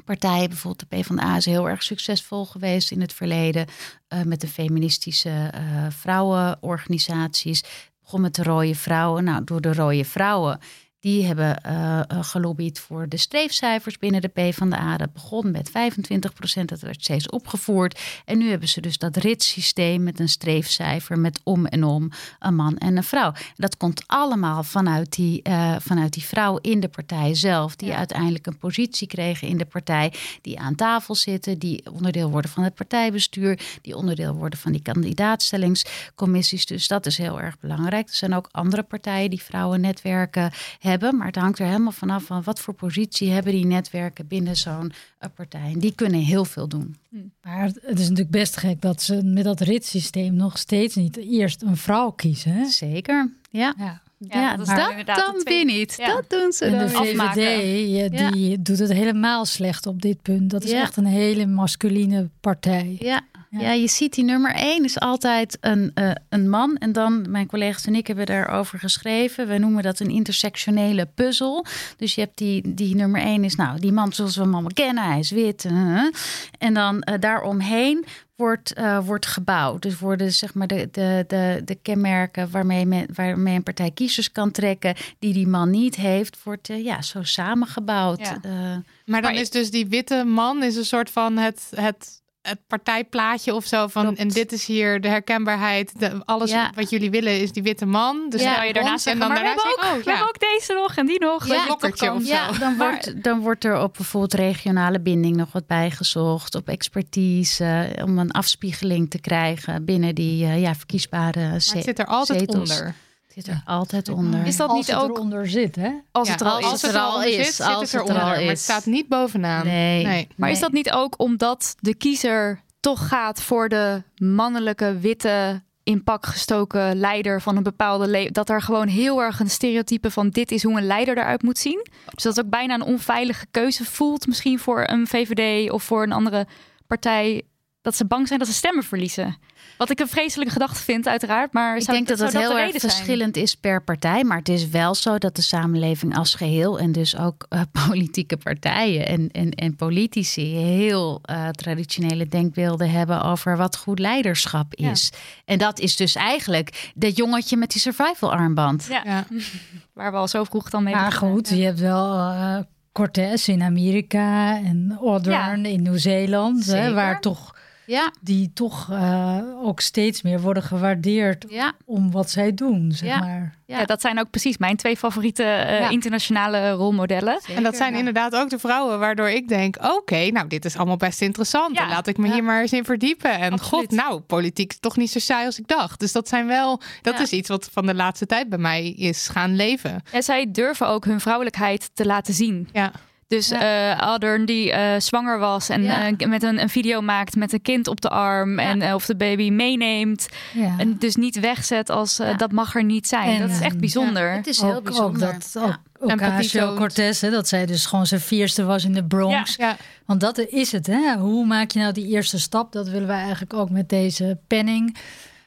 Speaker 6: partijen. Bijvoorbeeld de PvdA is heel erg succesvol geweest in het verleden eh, met de feministische eh, vrouwenorganisaties. Begon met de rode vrouwen. Nou, door de rode vrouwen. Die hebben uh, gelobbyd voor de streefcijfers binnen de PvdA. Dat begon met 25 procent, dat werd steeds opgevoerd. En nu hebben ze dus dat ritssysteem met een streefcijfer met om en om een man en een vrouw. Dat komt allemaal vanuit die, uh, vanuit die vrouw in de partij zelf, die ja. uiteindelijk een positie kregen in de partij, die aan tafel zitten, die onderdeel worden van het partijbestuur, die onderdeel worden van die kandidaatstellingscommissies. Dus dat is heel erg belangrijk. Er zijn ook andere partijen die vrouwennetwerken hebben. Maar het hangt er helemaal vanaf van wat voor positie hebben die netwerken binnen zo'n partij. En die kunnen heel veel doen.
Speaker 5: Maar het is natuurlijk best gek dat ze met dat ritssysteem nog steeds niet eerst een vrouw kiezen. Hè?
Speaker 6: Zeker, ja.
Speaker 5: ja.
Speaker 6: Ja, dat, dat dan weer niet. Ja. Dat doen ze
Speaker 5: en
Speaker 6: dan
Speaker 5: de VVD, ja, die doet het helemaal slecht op dit punt. Dat is
Speaker 6: Ja.
Speaker 5: echt een hele masculine partij.
Speaker 6: Ja, Ja. je ziet die nummer één is altijd een, eh, een man. En dan, mijn collega's en ik hebben daarover geschreven. We noemen dat een intersectionele puzzel. Dus je hebt die, die nummer één is, nou, die man zoals we hem allemaal kennen. Hij is wit. en dan eh, daaromheen wordt, eh, wordt gebouwd. Dus worden zeg maar de, de, de, de kenmerken waarmee, men, waarmee een partij kiezers kan trekken, die die man niet heeft, wordt ja, zo samengebouwd.
Speaker 3: Ja.
Speaker 6: Eh,
Speaker 3: Maar dan is dus die witte man is een soort van het, het, het partijplaatje of zo van en dit is hier de herkenbaarheid. De, alles
Speaker 4: Ja.
Speaker 3: wat jullie willen is die witte man. Dus
Speaker 4: Ja,
Speaker 3: dan
Speaker 4: kan je daarna
Speaker 3: ons
Speaker 4: zeggen,
Speaker 3: en dan
Speaker 4: maar we
Speaker 3: daarna
Speaker 4: ook, we
Speaker 3: oh,
Speaker 4: hebben
Speaker 3: ja.
Speaker 4: ook deze nog en die nog.
Speaker 3: Ja, lokkertje of zo.
Speaker 6: Ja, dan wordt, dan wordt er op bijvoorbeeld regionale binding nog wat bijgezocht. Op expertise, om een afspiegeling te krijgen binnen die eh, ja, verkiesbare
Speaker 3: Maar het zit er altijd
Speaker 6: zetels.
Speaker 3: onder.
Speaker 6: Het zit er altijd onder.
Speaker 4: Is dat
Speaker 5: Als
Speaker 4: niet
Speaker 5: het
Speaker 4: ook
Speaker 5: eronder zit, hè?
Speaker 4: als
Speaker 3: Ja,
Speaker 4: het er al
Speaker 3: als
Speaker 4: is?
Speaker 3: het er al is, zit
Speaker 6: als
Speaker 3: het
Speaker 6: het er al
Speaker 3: Maar het staat niet bovenaan.
Speaker 6: Nee.
Speaker 3: Nee.
Speaker 4: Maar is dat niet ook omdat de kiezer toch gaat voor de mannelijke, witte, in pak gestoken leider van een bepaalde le Dat er gewoon heel erg een stereotype van dit is hoe een leider eruit moet zien. Dus dat het ook bijna een onveilige keuze voelt, misschien voor een VVD of voor een andere partij. Dat ze bang zijn dat ze stemmen verliezen. Wat ik een vreselijke gedachte vind, uiteraard. Maar
Speaker 6: Ik
Speaker 4: zou-
Speaker 6: denk dat het heel erg
Speaker 4: zijn?
Speaker 6: verschillend is per partij. Maar het is wel zo dat de samenleving als geheel en dus ook eh, politieke partijen en, en, en politici heel eh, traditionele denkbeelden hebben over wat goed leiderschap is. En dat is dus eigenlijk dat jongetje met die survival armband.
Speaker 4: Ja. Waar we al zo vroeg dan mee
Speaker 5: Maar
Speaker 4: begonnen.
Speaker 5: goed, je hebt wel eh Cortés in Amerika en Audern in Nieuw-Zeeland, waar toch
Speaker 6: Ja.
Speaker 5: die toch eh, ook steeds meer worden gewaardeerd
Speaker 6: Ja.
Speaker 5: om wat zij doen, zeg
Speaker 4: Ja.
Speaker 5: maar.
Speaker 4: Ja. dat zijn ook precies mijn twee favoriete eh,
Speaker 5: Ja.
Speaker 4: internationale rolmodellen.
Speaker 3: En dat zijn inderdaad ook de vrouwen waardoor ik denk: oké, nou, dit is allemaal best interessant.
Speaker 4: Ja.
Speaker 3: En laat ik me hier maar eens in verdiepen. En god, nou, politiek is toch niet zo saai als ik dacht. Dus dat zijn wel, dat
Speaker 4: Ja.
Speaker 3: is iets wat van de laatste tijd bij mij is gaan leven.
Speaker 4: En zij durven ook hun vrouwelijkheid te laten zien.
Speaker 3: Ja.
Speaker 4: Dus eh Aldern die eh, zwanger was en
Speaker 6: Ja.
Speaker 4: eh, met een, een video maakt met een kind op de arm en of de baby meeneemt
Speaker 5: Ja.
Speaker 4: en dus niet wegzet als eh,
Speaker 6: Ja.
Speaker 4: dat mag er niet zijn.
Speaker 5: En-
Speaker 4: dat is echt bijzonder.
Speaker 6: Het is heel
Speaker 5: ook,
Speaker 6: bijzonder.
Speaker 5: Ook dat ook Ocasio. Cortez, hè, dat zij dus gewoon zijn vierste was in de Bronx.
Speaker 3: Ja.
Speaker 5: Want dat is het, hè? Hoe maak je nou die eerste stap? Dat willen wij eigenlijk ook met deze penning.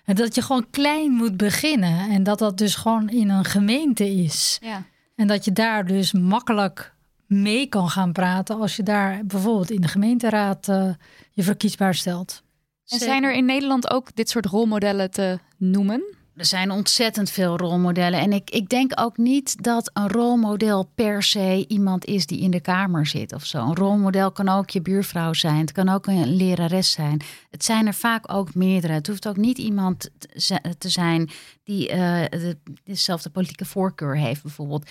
Speaker 5: En dat je gewoon klein moet beginnen. En dat dat dus gewoon in een gemeente is.
Speaker 4: Ja.
Speaker 5: En dat je daar dus makkelijk mee kan gaan praten als je daar bijvoorbeeld in de gemeenteraad eh, je verkiesbaar stelt.
Speaker 4: En zijn er in Nederland ook dit soort rolmodellen te noemen?
Speaker 6: Er zijn ontzettend veel rolmodellen. En ik, ik denk ook niet dat een rolmodel per se iemand is die in de kamer zit of zo. Een rolmodel kan ook je buurvrouw zijn. Het kan ook een lerares zijn. Het zijn er vaak ook meerdere. Het hoeft ook niet iemand te zi- te zijn die eh, de, dezelfde politieke voorkeur heeft, bijvoorbeeld.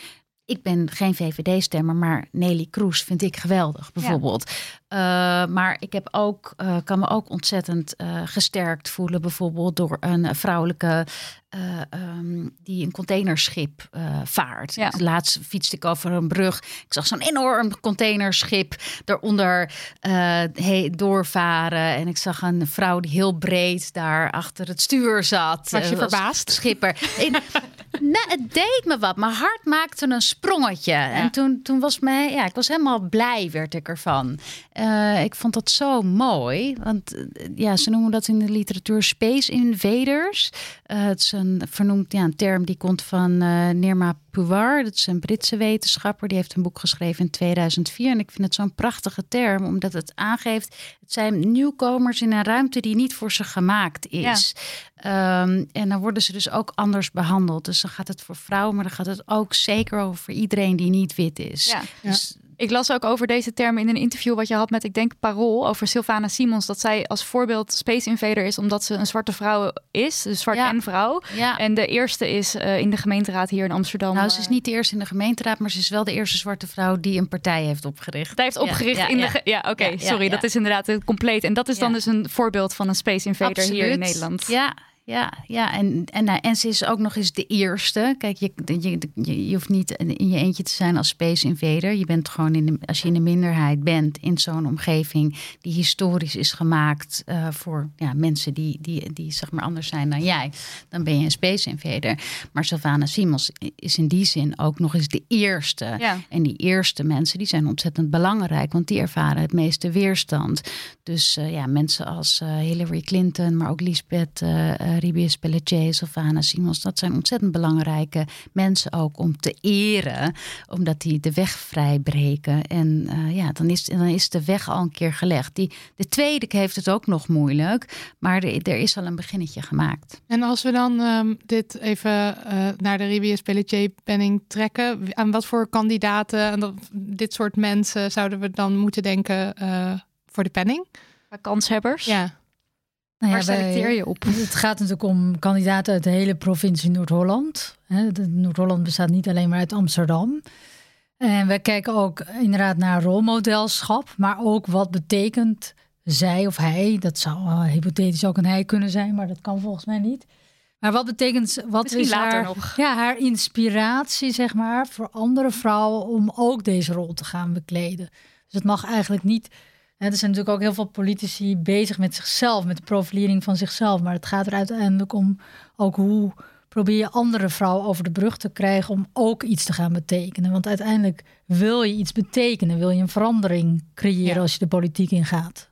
Speaker 6: Ik ben geen VVD-stemmer, maar Nelly Kroes vind ik geweldig, bijvoorbeeld. Eh, maar ik heb ook, eh, kan me ook ontzettend eh, gesterkt voelen, bijvoorbeeld door een vrouwelijke eh, ehm, die een containerschip vaart.
Speaker 4: Ja.
Speaker 6: Dus Laatst fietste ik over een brug. Ik zag zo'n enorm containerschip daaronder eh, he- doorvaren. En ik zag een vrouw die heel breed daar achter het stuur zat.
Speaker 3: Was je verbaasd?
Speaker 6: Schipper. In- nou, het deed me wat. Mijn hart maakte een sprongetje. En toen, toen was mij, ja, ik was helemaal blij, werd ik ervan. Eh, ik vond dat zo mooi. Want eh, ja, ze noemen dat in de literatuur space invaders. Eh, het is een vernoemd ja, een term die komt van Nirma Puwar. Dat is een Britse wetenschapper. Die heeft een boek geschreven in 2004. En ik vind het zo'n prachtige term, omdat het aangeeft... het zijn nieuwkomers in een ruimte die niet voor ze gemaakt is. Ehm, en dan worden ze dus ook anders behandeld. Dus dan gaat het voor vrouwen, maar dan gaat het ook zeker over iedereen die niet wit is.
Speaker 4: Ja.
Speaker 6: Dus
Speaker 4: Ik las ook over deze termen in een interview wat je had met, ik denk, Parool over Sylvana Simons. Dat zij als voorbeeld Space Invader is omdat ze een zwarte vrouw is. Dus zwart
Speaker 6: Ja.
Speaker 4: en vrouw.
Speaker 6: Ja.
Speaker 4: En de eerste is eh, in de gemeenteraad hier in Amsterdam.
Speaker 6: Nou, ze
Speaker 4: eh,
Speaker 6: is niet de eerste in de gemeenteraad, maar ze is wel de eerste zwarte vrouw die een partij heeft opgericht.
Speaker 4: Hij heeft opgericht
Speaker 6: Ja,
Speaker 4: in de.
Speaker 6: ja.
Speaker 4: oké, sorry, dat is inderdaad heel compleet. En dat is dan dus een voorbeeld van een Space Invader hier in Nederland.
Speaker 6: Ja, ja, ja. En, en, nou, en ze is ook nog eens de eerste. Kijk, je, je, je, je hoeft niet in je eentje te zijn als Space Invader. Je bent gewoon, in de, als je in de minderheid bent in zo'n omgeving die historisch is gemaakt uh, voor ja, mensen die, die, die zeg maar anders zijn dan jij, dan ben je een Space Invader. Maar Sylvana Simons is in die zin ook nog eens de eerste.
Speaker 4: Ja.
Speaker 6: En die eerste mensen die zijn ontzettend belangrijk, want die ervaren het meeste weerstand. Dus uh, ja, mensen als uh, Hillary Clinton, maar ook Lisbeth uh, Ribius Pelletier, Sylvana Simons, dat zijn ontzettend belangrijke mensen ook om te eren, omdat die de weg vrijbreken. En ja, dan is, dan is de weg al een keer gelegd. Die, de tweede heeft het ook nog moeilijk, maar er, er is al een beginnetje gemaakt.
Speaker 3: En als we dan um, dit even uh, naar de Ribius Pelletier-penning trekken, aan wat voor kandidaten en dit soort mensen zouden we dan moeten denken uh, voor de penning?
Speaker 4: Kanshebbers?
Speaker 3: Ja.
Speaker 5: Nou
Speaker 4: Waar selecteer je op?
Speaker 5: Het gaat natuurlijk om kandidaten uit de hele provincie Noord-Holland. Noord-Holland bestaat niet alleen maar uit Amsterdam. En wij kijken ook inderdaad naar rolmodelschap, maar ook wat betekent zij of hij. Dat zou uh, hypothetisch ook een hij kunnen zijn, maar dat kan volgens mij niet. Maar wat betekent, wat
Speaker 4: Misschien
Speaker 5: is haar,
Speaker 4: nog.
Speaker 5: Ja, haar inspiratie, zeg maar, voor andere vrouwen om ook deze rol te gaan bekleden. Dus het mag eigenlijk niet. Er zijn natuurlijk ook heel veel politici bezig met zichzelf, met de profilering van zichzelf. Maar het gaat er uiteindelijk om ook hoe probeer je andere vrouwen over de brug te krijgen om ook iets te gaan betekenen. Want uiteindelijk wil je iets betekenen, wil je een verandering creëren
Speaker 3: Ja.
Speaker 5: als je de politiek ingaat.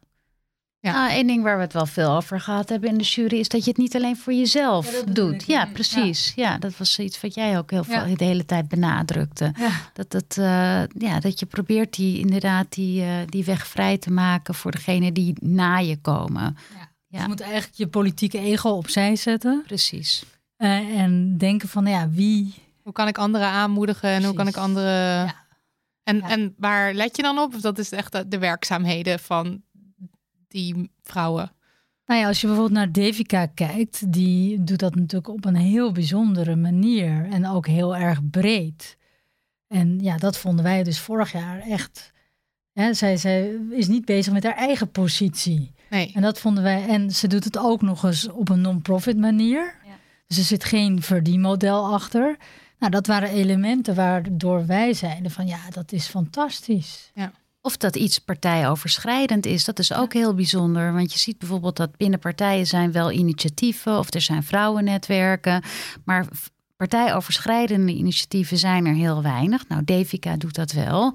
Speaker 3: Ja.
Speaker 6: Ja. Eén ding waar we het wel veel over gehad hebben in de jury is dat je het niet alleen voor jezelf
Speaker 5: Ja, dat
Speaker 6: doet. Ja, precies. Ja. dat was iets wat jij ook heel veel
Speaker 5: Ja.
Speaker 6: de hele tijd benadrukte.
Speaker 5: Ja.
Speaker 6: Dat, het, eh, ja, dat je probeert die inderdaad die, eh, die weg vrij te maken voor degene die na je komen.
Speaker 5: Je moet eigenlijk je politieke ego opzij zetten.
Speaker 6: Precies.
Speaker 5: eh, en denken van, ja, wie...
Speaker 3: Hoe kan ik anderen aanmoedigen en hoe kan ik anderen... En,
Speaker 5: Ja.
Speaker 3: en waar let je dan op? Of Dat is echt de werkzaamheden van die vrouwen.
Speaker 5: Nou ja, als je bijvoorbeeld naar Devika kijkt, die doet dat natuurlijk op een heel bijzondere manier en ook heel erg breed. En ja, dat vonden wij dus vorig jaar echt. Hè, zij, zij is niet bezig met haar eigen positie.
Speaker 3: Nee.
Speaker 5: En dat vonden wij. En ze doet het ook nog eens op een non-profit manier. Dus er zit geen verdienmodel achter. Nou, dat waren elementen waardoor wij zeiden van ja, dat is fantastisch.
Speaker 3: Ja.
Speaker 6: Of dat iets partijoverschrijdend is, dat is ook heel bijzonder. Want je ziet bijvoorbeeld dat binnen partijen zijn wel initiatieven of er zijn vrouwennetwerken. Maar partijoverschrijdende initiatieven zijn er heel weinig. Nou, Devika doet dat wel.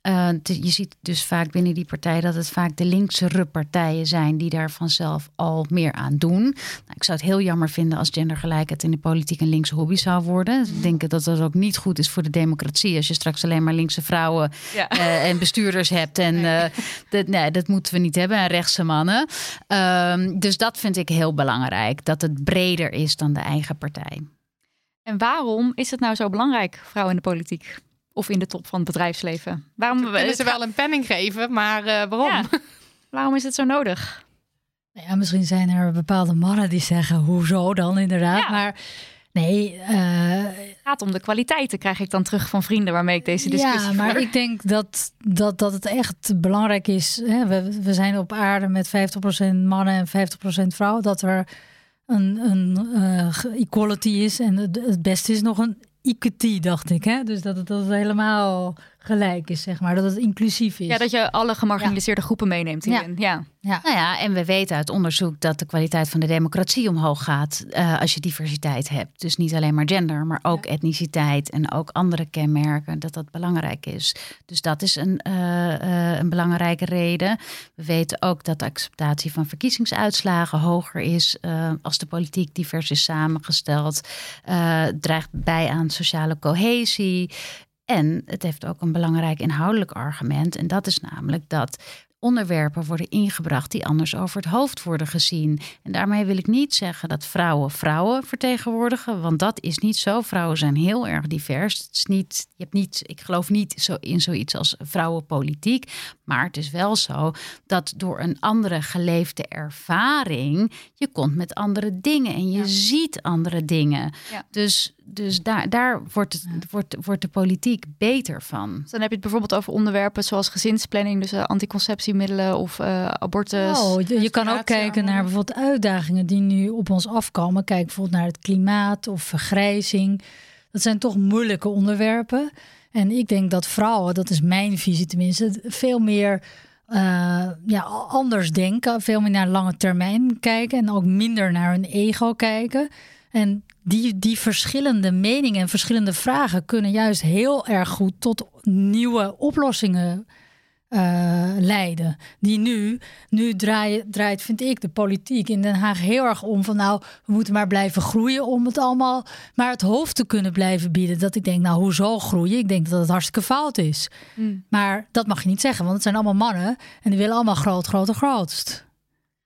Speaker 6: Eh, je ziet dus vaak binnen die partij dat het vaak de linkse partijen zijn die daar vanzelf al meer aan doen. Nou, ik zou het heel jammer vinden als gendergelijkheid in de politiek een linkse hobby zou worden. Ik denk dat dat ook niet goed is voor de democratie als je straks alleen maar linkse vrouwen
Speaker 4: Ja.
Speaker 6: eh, en bestuurders hebt. En eh, dat, nee, dat moeten we niet hebben. En rechtse mannen. Ehm, dus dat vind ik heel belangrijk. Dat het breder is dan de eigen partij.
Speaker 4: En waarom is het nou zo belangrijk, vrouwen in de politiek? Of in de top van het bedrijfsleven? Waarom,
Speaker 3: We willen ze wel een penning geven, maar eh, waarom?
Speaker 4: Ja. Waarom is het zo nodig?
Speaker 5: Nou ja, misschien zijn er bepaalde mannen die zeggen, hoezo dan inderdaad.
Speaker 4: Ja.
Speaker 5: Maar nee, eh,
Speaker 4: Het gaat om de kwaliteiten, krijg ik dan terug van vrienden waarmee ik deze discussie
Speaker 5: ja, maar
Speaker 4: voer.
Speaker 5: ik denk dat, dat, dat het echt belangrijk is. Hè? We, we zijn op aarde met 50% mannen en 50% vrouwen. Dat er een, een eh, equality is. En het, het beste is nog een equity, dacht ik. Hè? Dus dat het, dat het helemaal gelijk is, zeg maar. Dat het inclusief is.
Speaker 4: Ja, dat je alle gemarginaliseerde groepen meeneemt hierin. Ja.
Speaker 5: Ja.
Speaker 6: Nou ja, en we weten uit onderzoek dat de kwaliteit van de democratie omhoog gaat eh, als je diversiteit hebt. Dus niet alleen maar gender, maar ook etniciteit en ook andere kenmerken, dat dat belangrijk is. Dus dat is een, eh, eh, een belangrijke reden. We weten ook dat de acceptatie van verkiezingsuitslagen hoger is eh, als de politiek divers is samengesteld. Eh, draagt bij aan sociale cohesie. En het heeft ook een belangrijk inhoudelijk argument. En dat is namelijk dat onderwerpen worden ingebracht die anders over het hoofd worden gezien. En daarmee wil ik niet zeggen dat vrouwen vrouwen vertegenwoordigen, want dat is niet zo. Vrouwen zijn heel erg divers. Het is niet, je hebt niet, ik geloof niet zo in zoiets als vrouwenpolitiek, maar het is wel zo dat door een andere geleefde ervaring je komt met andere dingen en je ziet andere dingen.
Speaker 4: Ja.
Speaker 6: Dus, dus daar, daar wordt, het, wordt, wordt de politiek beter van.
Speaker 4: Dus dan heb je het bijvoorbeeld over onderwerpen zoals gezinsplanning, dus eh, anticonceptie
Speaker 8: preventiemiddelen of uh, abortus.
Speaker 5: Oh, je, je kan ook kijken naar bijvoorbeeld uitdagingen die nu op ons afkomen. Kijk bijvoorbeeld naar het klimaat of vergrijzing. Dat zijn toch moeilijke onderwerpen. En ik denk dat vrouwen, dat is mijn visie tenminste, veel meer uh, ja, anders denken. Veel meer naar lange termijn kijken en ook minder naar hun ego kijken. En die, die verschillende meningen en verschillende vragen kunnen juist heel erg goed tot nieuwe oplossingen uh, leiden. Die nu, nu draait, draait, vind ik, de politiek in Den Haag heel erg om van nou, we moeten maar blijven groeien om het allemaal maar het hoofd te kunnen blijven bieden. Dat ik denk, nou, hoezo groeien? Ik denk dat het hartstikke fout is. Mm. Maar dat mag je niet zeggen, want het zijn allemaal mannen en die willen allemaal groot, groot grootst.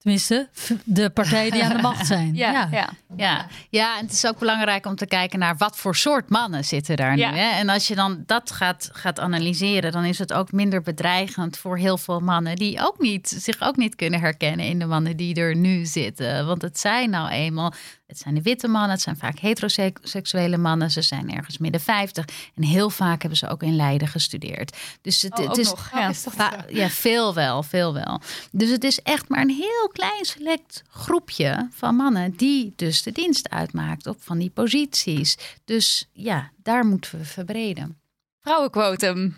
Speaker 5: Tenminste, de partijen die aan de macht zijn.
Speaker 6: Ja, ja. ja. ja. ja en het is ook belangrijk om te kijken naar wat voor soort mannen zitten daar nu. Hè? En als je dan dat gaat, gaat analyseren, dan is het ook minder bedreigend voor heel veel mannen die ook niet, zich ook niet kunnen herkennen in de mannen die er nu zitten. Want het zijn nou eenmaal het zijn de witte mannen, het zijn vaak heteroseksuele mannen. Ze zijn ergens midden 50. En heel vaak hebben ze ook in Leiden gestudeerd. Dus het,
Speaker 8: oh,
Speaker 6: het is,
Speaker 8: nog. Ja, is
Speaker 6: ja, veel wel, veel wel. Dus het is echt maar een heel klein select groepje van mannen die dus de dienst uitmaakt op van die posities. Dus ja, daar moeten we verbreden.
Speaker 8: Vrouwenquotum.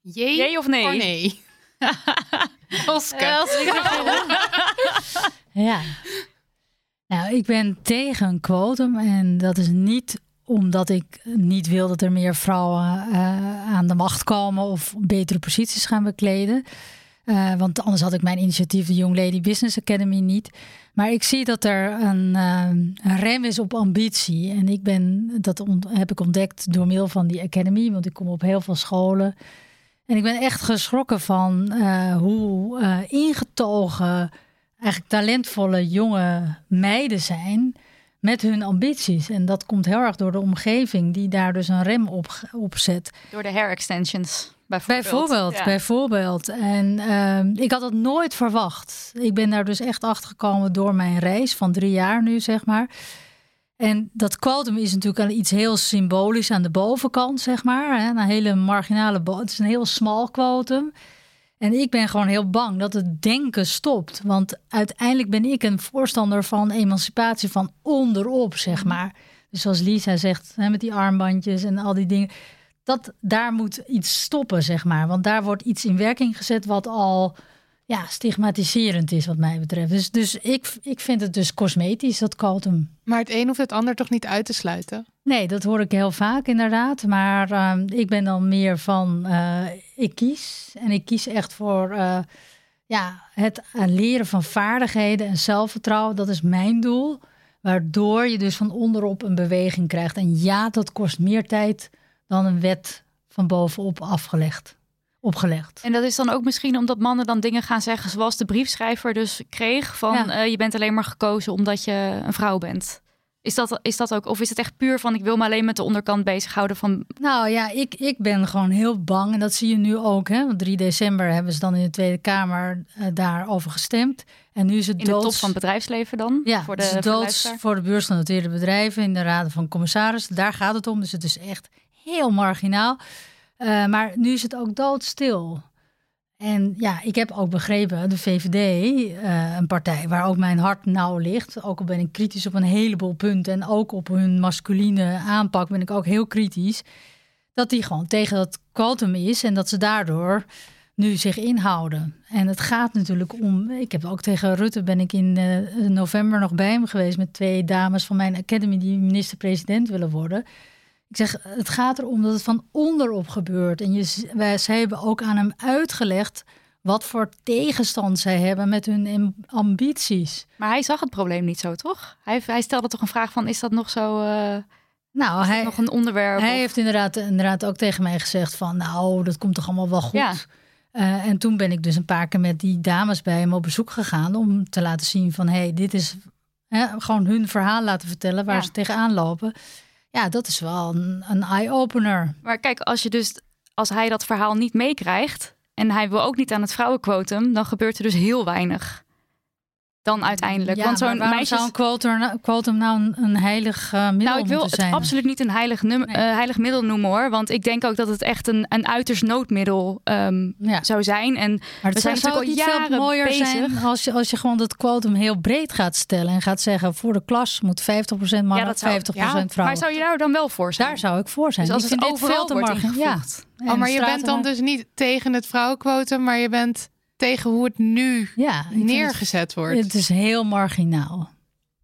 Speaker 8: Jee, of nee?
Speaker 3: nee. Oscar.
Speaker 5: ja. Nou, ik ben tegen een quotum en dat is niet omdat ik niet wil dat er meer vrouwen uh, aan de macht komen of betere posities gaan bekleden. Uh, want anders had ik mijn initiatief, de Young Lady Business Academy, niet. Maar ik zie dat er een, een rem is op ambitie. En ik ben, dat heb ik ontdekt door middel van die academy, want ik kom op heel veel scholen. En ik ben echt geschrokken van hoe ingetogen eigenlijk talentvolle jonge meiden zijn met hun ambities. En dat komt heel erg door de omgeving die daar dus een rem op, op zet.
Speaker 8: Door de hair extensions. Bijvoorbeeld.
Speaker 5: Bijvoorbeeld, bijvoorbeeld. En uh, ik had het nooit verwacht. Ik ben daar dus echt achter gekomen door mijn reis van drie jaar nu, zeg maar. En dat quotum is natuurlijk iets heel symbolisch aan de bovenkant, zeg maar. Een hele marginale, het is een heel smal quotum. En ik ben gewoon heel bang dat het denken stopt. Want uiteindelijk ben ik een voorstander van emancipatie van onderop, zeg mhm. maar. Dus zoals Lisa zegt, hè, met die armbandjes en al die dingen. Dat, daar moet iets stoppen, zeg maar. Want daar wordt iets in werking gezet wat al ja, stigmatiserend is, wat mij betreft. Dus, dus ik, ik vind het dus cosmetisch, dat hem.
Speaker 3: Maar het een hoeft het ander toch niet uit te sluiten?
Speaker 5: Nee, dat hoor ik heel vaak inderdaad. Maar uh, ik ben dan meer van, uh, ik kies. En ik kies echt voor uh, ja, het leren van vaardigheden en zelfvertrouwen. Dat is mijn doel. Waardoor je dus van onderop een beweging krijgt. En ja, dat kost meer tijd dan een wet van bovenop afgelegd opgelegd.
Speaker 8: En dat is dan ook misschien omdat mannen dan dingen gaan zeggen zoals de briefschrijver dus kreeg van uh, je bent alleen maar gekozen omdat je een vrouw bent. Is dat, is dat ook, of is het echt puur van ik wil me alleen met de onderkant bezighouden van.
Speaker 5: Nou ja, ik, ik ben gewoon heel bang en dat zie je nu ook. Hè? Want 3 december hebben ze dan in de Tweede Kamer uh, daarover gestemd. En nu is het
Speaker 8: in
Speaker 5: doods...
Speaker 8: de top van het bedrijfsleven dan?
Speaker 5: Ja, voor de, doods voor de beursgenoteerde bedrijven in de raden van commissarissen. Daar gaat het om. Dus het is echt heel marginaal. Uh, maar nu is het ook doodstil. En ja, ik heb ook begrepen, de VVD, eh, een partij waar ook mijn hart nauw ligt. Ook al ben ik kritisch op een heleboel punten en ook op hun masculine aanpak ben ik ook heel kritisch. Dat die gewoon tegen dat quotum is en dat ze daardoor nu zich inhouden. En het gaat natuurlijk om. Ik heb ook tegen Rutte ben ik in uh, november nog bij hem geweest met twee dames van mijn academy die minister-president willen worden. Ik zeg, het gaat erom dat het van onderop gebeurt. En je, wij, zij hebben ook aan hem uitgelegd wat voor tegenstand zij hebben met hun ambities.
Speaker 8: Maar hij zag het probleem niet zo, toch? Hij, hij stelde toch een vraag van, is dat nog zo... Uh,
Speaker 5: nou, hij,
Speaker 8: nog een onderwerp?
Speaker 5: Hij heeft inderdaad, inderdaad ook tegen mij gezegd van, nou, dat komt toch allemaal wel goed. Ja. Uh, en toen ben ik dus een paar keer met die dames bij hem op bezoek gegaan om te laten zien van, hé, hey, dit is hè, gewoon hun verhaal laten vertellen waar ze tegenaan lopen. Ja, dat is wel een, een eye-opener.
Speaker 8: Maar kijk, als je dus als hij dat verhaal niet meekrijgt en hij wil ook niet aan het vrouwenquotum, dan gebeurt er dus heel weinig. Dan uiteindelijk.
Speaker 5: Ja,
Speaker 8: Want zo'n meisje
Speaker 5: zou een quotum, quotum nou een, een heilig uh, middel
Speaker 8: Nou, ik wil
Speaker 5: het
Speaker 8: absoluut niet een heilig, num- nee. uh, heilig middel noemen hoor. Want ik denk ook dat het echt een, een uiterst noodmiddel um, ja. zou zijn. En
Speaker 5: maar
Speaker 8: we zijn
Speaker 5: zou niet
Speaker 8: al jaren
Speaker 5: veel mooier
Speaker 8: bezig.
Speaker 5: zijn als je, als je gewoon dat quotum heel breed gaat stellen. En gaat zeggen voor de klas moet 50% mannen,
Speaker 8: ja, dat zou,
Speaker 5: 50% vrouwen.
Speaker 8: Maar zou je daar dan wel voor zijn?
Speaker 5: Daar zou ik voor zijn.
Speaker 8: Dus als
Speaker 5: ik
Speaker 8: het
Speaker 5: vind
Speaker 8: overal
Speaker 5: dit veel te
Speaker 8: wordt ingevoegd.
Speaker 3: Ja. Oh, maar je bent dan dus niet tegen het vrouwenquotum, maar je bent tegen hoe het nu
Speaker 5: ja,
Speaker 3: neergezet wordt.
Speaker 5: Het is heel marginaal.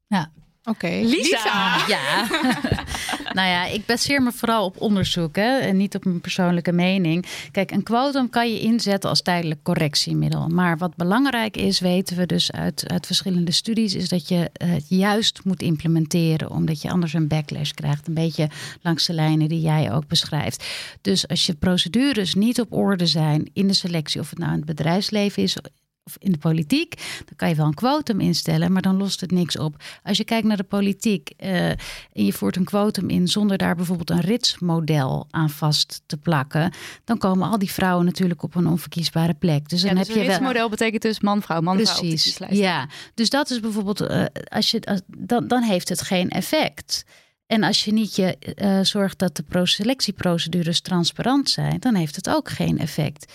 Speaker 5: Ja.
Speaker 3: Oké.
Speaker 8: Okay. Lisa.
Speaker 6: Ja. nou ja, ik baseer me vooral op onderzoek hè, en niet op mijn persoonlijke mening. Kijk, een quotum kan je inzetten als tijdelijk correctiemiddel. Maar wat belangrijk is, weten we dus uit, uit verschillende studies, is dat je het juist moet implementeren, omdat je anders een backlash krijgt. Een beetje langs de lijnen die jij ook beschrijft. Dus als je procedures niet op orde zijn in de selectie, of het nou in het bedrijfsleven is of in de politiek, dan kan je wel een quotum instellen, maar dan lost het niks op. Als je kijkt naar de politiek uh, en je voert een quotum in zonder daar bijvoorbeeld een ritsmodel aan vast te plakken, dan komen al die vrouwen natuurlijk op een onverkiesbare plek. Dus dan
Speaker 8: ja,
Speaker 6: heb
Speaker 8: dus
Speaker 6: je
Speaker 8: een
Speaker 6: wel.
Speaker 8: ritsmodel betekent dus man, vrouw, man, vrouw.
Speaker 6: Precies. Ja, dus dat is bijvoorbeeld, uh, als je, als, dan, dan heeft het geen effect. En als je niet je, uh, zorgt dat de selectieprocedures transparant zijn, dan heeft het ook geen effect.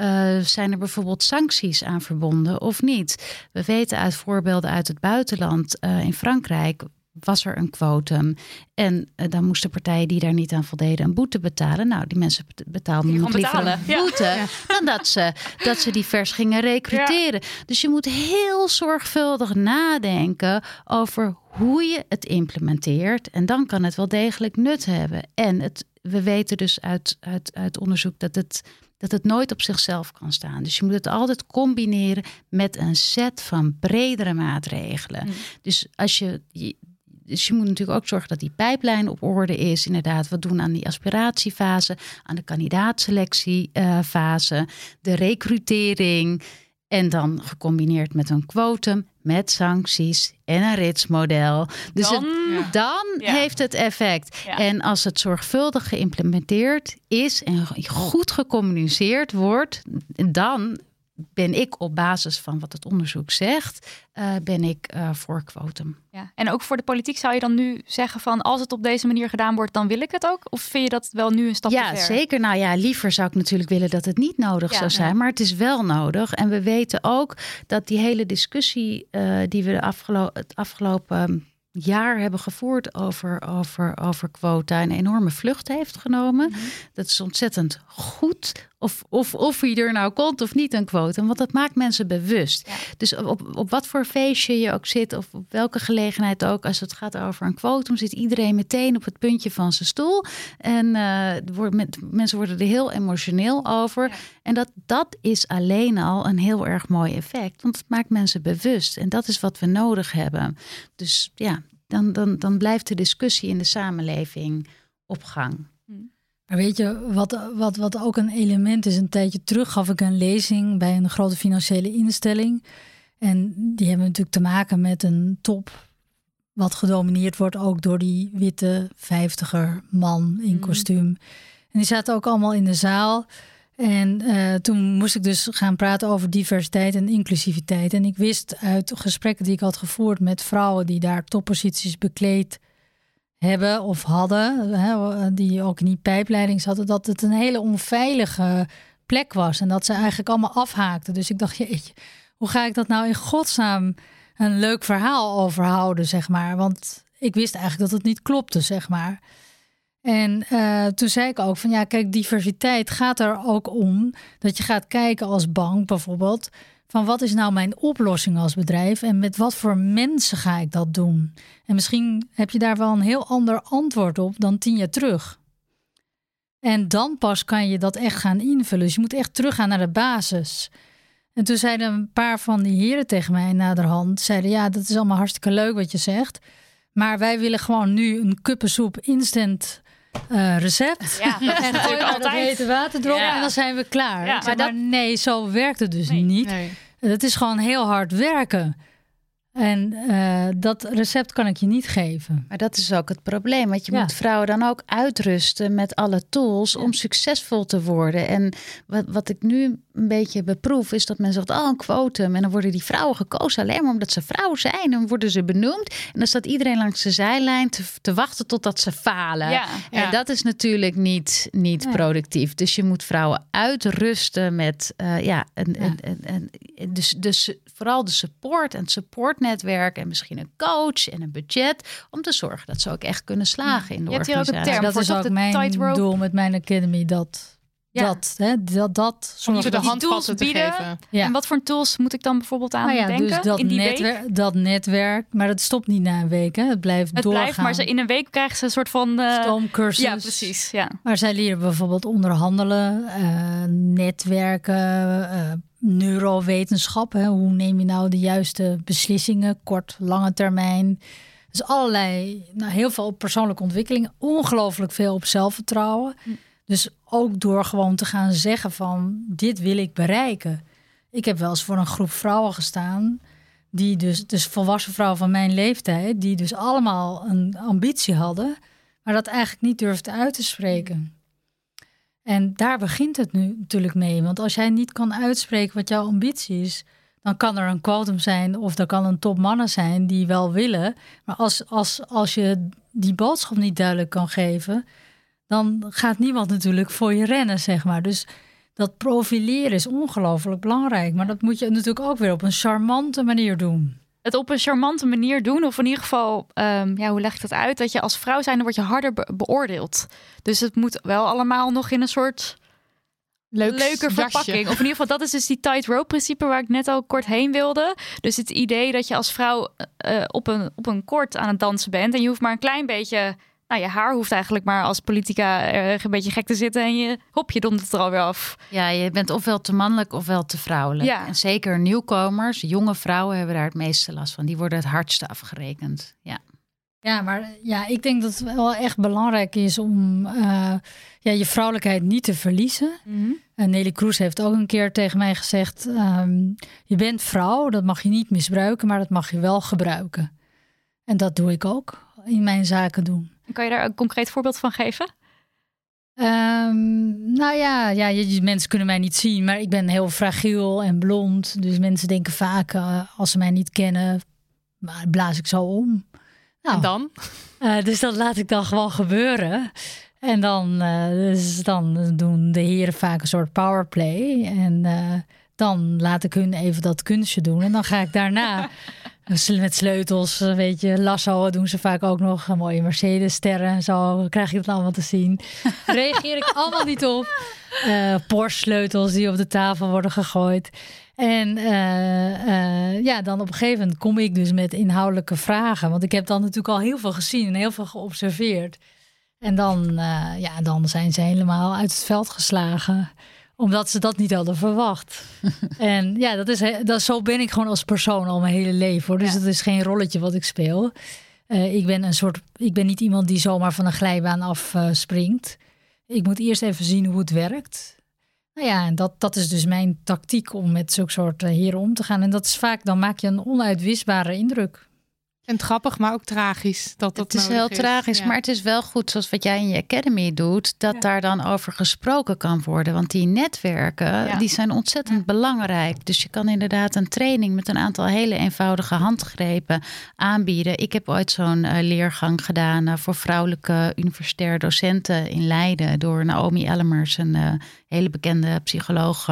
Speaker 6: Uh, zijn er bijvoorbeeld sancties aan verbonden of niet? We weten uit voorbeelden uit het buitenland, uh, in Frankrijk was er een quotum. En uh, dan moesten partijen die daar niet aan voldeden een boete betalen. Nou, die mensen betaalden nog liever
Speaker 8: betalen.
Speaker 6: een boete ja. dan dat ze, dat ze die vers gingen recruteren. Ja. Dus je moet heel zorgvuldig nadenken over hoe je het implementeert. En dan kan het wel degelijk nut hebben. En het, we weten dus uit, uit, uit onderzoek dat het dat het nooit op zichzelf kan staan. Dus je moet het altijd combineren met een set van bredere maatregelen. Mm. Dus als je, dus je moet natuurlijk ook zorgen dat die pijplijn op orde is. Inderdaad, wat doen aan die aspiratiefase, aan de kandidaatselectiefase, de recrutering. En dan gecombineerd met een quotum, met sancties en een ritsmodel. Dus
Speaker 8: dan,
Speaker 6: het, ja. dan ja. heeft het effect. Ja. En als het zorgvuldig geïmplementeerd is en goed gecommuniceerd wordt, dan ben ik op basis van wat het onderzoek zegt, uh, ben ik uh, voor quotum.
Speaker 8: Ja. En ook voor de politiek zou je dan nu zeggen van als het op deze manier gedaan wordt, dan wil ik het ook? Of vind je dat wel nu een stap
Speaker 6: ja,
Speaker 8: te ver?
Speaker 6: zeker. Nou ja, liever zou ik natuurlijk willen dat het niet nodig
Speaker 8: Ja,
Speaker 6: zou zijn,
Speaker 8: ja.
Speaker 6: maar het is wel nodig. En we weten ook dat die hele discussie uh, die we de afgelo het afgelopen jaar hebben gevoerd over, over, over quota een enorme vlucht heeft genomen.
Speaker 8: Mhm.
Speaker 6: Dat is ontzettend goed. Of, of, of je er nou komt of niet een quota. Want dat maakt mensen bewust.
Speaker 8: Ja.
Speaker 6: Dus op, op wat voor feestje je ook zit, of op welke gelegenheid ook, als het gaat over een quotum, zit iedereen meteen op het puntje van zijn stoel. En uh, wordt met, mensen worden er heel emotioneel over.
Speaker 8: Ja.
Speaker 6: En dat, dat is alleen al een heel erg mooi effect. Want het maakt mensen bewust. En dat is wat we nodig hebben. Dus ja, dan, dan, dan blijft de discussie in de samenleving op gang.
Speaker 5: Maar weet je, wat, wat, wat ook een element is, een tijdje terug gaf ik een lezing bij een grote financiële instelling. En die hebben natuurlijk te maken met een top, wat gedomineerd wordt ook door die witte vijftiger man in
Speaker 8: Mhm.
Speaker 5: kostuum. En die zaten ook allemaal in de zaal. En uh, toen moest ik dus gaan praten over diversiteit en inclusiviteit. En ik wist uit gesprekken die ik had gevoerd met vrouwen die daar topposities bekleed hebben of hadden, hè, die ook in die pijpleiding zaten, dat het een hele onveilige plek was. En dat ze eigenlijk allemaal afhaakten. Dus ik dacht, jeetje, hoe ga ik dat nou in godsnaam een leuk verhaal overhouden, zeg maar. Want ik wist eigenlijk dat het niet klopte, zeg maar. En uh, toen zei ik ook van ja, kijk, diversiteit gaat er ook om dat je gaat kijken als bank bijvoorbeeld van wat is nou mijn oplossing als bedrijf en met wat voor mensen ga ik dat doen? En misschien heb je daar wel een heel ander antwoord op dan tien jaar terug. En dan pas kan je dat echt gaan invullen. Dus je moet echt teruggaan naar de basis. En toen zeiden een paar van die heren tegen mij naderhand, zeiden ja, dat is allemaal hartstikke leuk wat je zegt. Maar wij willen gewoon nu een kuppensoep instant uh, recept.
Speaker 8: Ja, dat is
Speaker 5: en
Speaker 8: natuurlijk
Speaker 5: dat
Speaker 8: altijd.
Speaker 5: hete water erop
Speaker 8: Ja.
Speaker 5: en dan zijn we klaar.
Speaker 8: Ja, maar
Speaker 5: nee, zo werkt het dus niet.
Speaker 3: Nee.
Speaker 5: Het is gewoon heel hard werken. En uh, dat recept kan ik je niet geven.
Speaker 6: Maar dat is ook het probleem. Want je
Speaker 5: Ja.
Speaker 6: moet vrouwen dan ook uitrusten met alle tools om succesvol te worden. En wat, wat ik nu een beetje beproef, is dat men zegt: oh, een quotum. En dan worden die vrouwen gekozen alleen maar omdat ze vrouw zijn. En dan worden ze benoemd. En dan staat iedereen langs de zijlijn te, te wachten totdat ze falen.
Speaker 4: Ja,
Speaker 6: En dat is natuurlijk niet, niet
Speaker 5: Nee.
Speaker 6: productief. Dus je moet vrouwen uitrusten met eh, ja, een,
Speaker 5: Ja.
Speaker 6: Een, een, een- dus, dus vooral de support en het supportnetwerk en misschien een coach en een budget om te zorgen dat ze ook echt kunnen slagen in de
Speaker 4: Je hebt hier ook een
Speaker 6: organisatie.
Speaker 4: term
Speaker 5: dat
Speaker 4: voor,
Speaker 5: is ook
Speaker 4: De
Speaker 5: mijn
Speaker 4: tightrope?
Speaker 5: doel met mijn academy. Dat,
Speaker 4: Ja.
Speaker 5: dat, hè, dat, dat
Speaker 3: ze de handvatten te
Speaker 4: bieden.
Speaker 3: geven.
Speaker 5: Ja.
Speaker 4: En wat voor tools moet ik dan bijvoorbeeld aan
Speaker 5: Nou ja,
Speaker 4: denken
Speaker 5: dus dat,
Speaker 4: in die week?
Speaker 5: netwerk, dat netwerk, maar dat stopt niet na een week. Hè. Het blijft
Speaker 4: Het
Speaker 5: doorgaan.
Speaker 4: blijft, maar ze, in een week krijgen ze een soort van... eh,
Speaker 5: Stoomcursus.
Speaker 4: ja, precies. Ja.
Speaker 5: Maar zij leren bijvoorbeeld onderhandelen, eh, netwerken, eh, neurowetenschap. Hè. Hoe neem je nou de juiste beslissingen, kort, lange termijn. Dus allerlei, nou, heel veel op persoonlijke ontwikkeling. Ongelooflijk veel op zelfvertrouwen. Dus ook door gewoon te gaan zeggen van dit wil ik bereiken. Ik heb wel eens voor een groep vrouwen gestaan. Die dus, dus volwassen vrouwen van mijn leeftijd. Die dus allemaal een ambitie hadden. Maar dat eigenlijk niet durfden uit te spreken. En daar begint het nu natuurlijk mee. Want als jij niet kan uitspreken wat jouw ambitie is, dan kan er een quotum zijn of er kan een top mannen zijn die wel willen. Maar als, als, als je die boodschap niet duidelijk kan geven, dan gaat niemand natuurlijk voor je rennen, zeg maar. Dus dat profileren is ongelooflijk belangrijk. Maar dat moet je natuurlijk ook weer op een charmante manier doen.
Speaker 4: Het op een charmante manier doen, of in ieder geval, ehm, ja, hoe leg ik dat uit? Dat je als vrouw zijn, dan word je harder be- beoordeeld. Dus het moet wel allemaal nog in een soort
Speaker 3: Leuk
Speaker 4: leuke
Speaker 3: jasje.
Speaker 4: verpakking. Of in ieder geval, dat is dus die tightrope principe waar ik net al kort heen wilde. Dus het idee dat je als vrouw eh, op, een, op een koord aan het dansen bent en je hoeft maar een klein beetje. Nou, je haar hoeft eigenlijk maar als politica erg een beetje gek te zitten en je hop, je dondert er alweer af.
Speaker 6: Ja, je bent ofwel te mannelijk ofwel te vrouwelijk.
Speaker 4: Ja.
Speaker 6: En zeker nieuwkomers, jonge vrouwen hebben daar het meeste last van. Die worden het hardste afgerekend. Ja.
Speaker 5: Ja, maar ja, ik denk dat het wel echt belangrijk is om eh, ja, je vrouwelijkheid niet te verliezen. En Nelly Kroes heeft ook een keer tegen mij gezegd: ehm, Je bent vrouw, dat mag je niet misbruiken, maar dat mag je wel gebruiken. En dat doe ik ook in mijn zaken doen.
Speaker 4: Kan je daar een concreet voorbeeld van geven?
Speaker 5: Ehm, nou ja, ja je, mensen kunnen mij niet zien, maar ik ben heel fragiel en blond. Dus mensen denken vaak, eh, als ze mij niet kennen, maar blaas ik zo om. Nou,
Speaker 3: En dan?
Speaker 5: eh, dus dat laat ik dan gewoon gebeuren. En dan, eh, dus dan doen de heren vaak een soort powerplay. En dan laat ik hun even dat kunstje doen. En dan ga ik daarna met sleutels, eh, weet je, lasso doen ze vaak ook nog. Een mooie Mercedes-sterren en zo. Krijg je het allemaal te zien. Reageer ik allemaal niet op. Eh Porsche-sleutels die op de tafel worden gegooid. En eh, eh, ja, dan op een gegeven moment kom ik dus met inhoudelijke vragen. Want ik heb dan natuurlijk al heel veel gezien en heel veel geobserveerd. En dan, eh, ja, dan zijn ze helemaal uit het veld geslagen. Omdat ze dat niet hadden verwacht. en ja, dat is, dat, zo ben ik gewoon als persoon al mijn hele leven. Hoor. Dus het is geen rolletje wat ik speel. Eh, ik ben een soort. Ik ben niet iemand die zomaar van een glijbaan af eh, springt. Ik moet eerst even zien hoe het werkt. Nou ja, en dat, dat is dus mijn tactiek om met zulke soort eh, heren om te gaan. En dat is vaak, dan maak je een onuitwisbare indruk.
Speaker 3: En grappig, maar ook tragisch. Dat dat
Speaker 6: Het is heel tragisch,
Speaker 3: Ja.
Speaker 6: maar het is wel goed zoals wat jij in je academy doet, dat daar dan over gesproken kan worden. Want die netwerken,
Speaker 4: Ja.
Speaker 6: die zijn ontzettend belangrijk. Dus je kan inderdaad een training met een aantal hele eenvoudige handgrepen aanbieden. Ik heb ooit zo'n eh, leergang gedaan eh, voor vrouwelijke universitair docenten in Leiden door Naomi Ellemers, een eh, hele bekende psycholoog.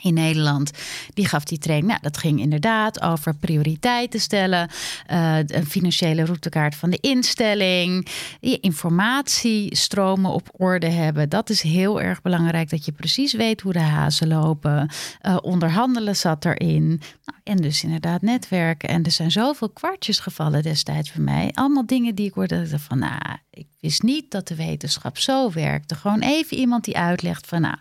Speaker 6: Eh, in Nederland. Die gaf die training. Nou, dat ging inderdaad over prioriteiten stellen, eh, een financiële routekaart van de instelling, je informatiestromen op orde hebben. Dat is heel erg belangrijk dat je precies weet hoe de hazen lopen. Eh, onderhandelen zat erin. Nou, en dus inderdaad netwerken. En er zijn zoveel kwartjes gevallen destijds voor mij. Allemaal dingen die ik hoorde van, nou, ik wist niet dat de wetenschap zo werkte. Gewoon even iemand die uitlegt van, nou.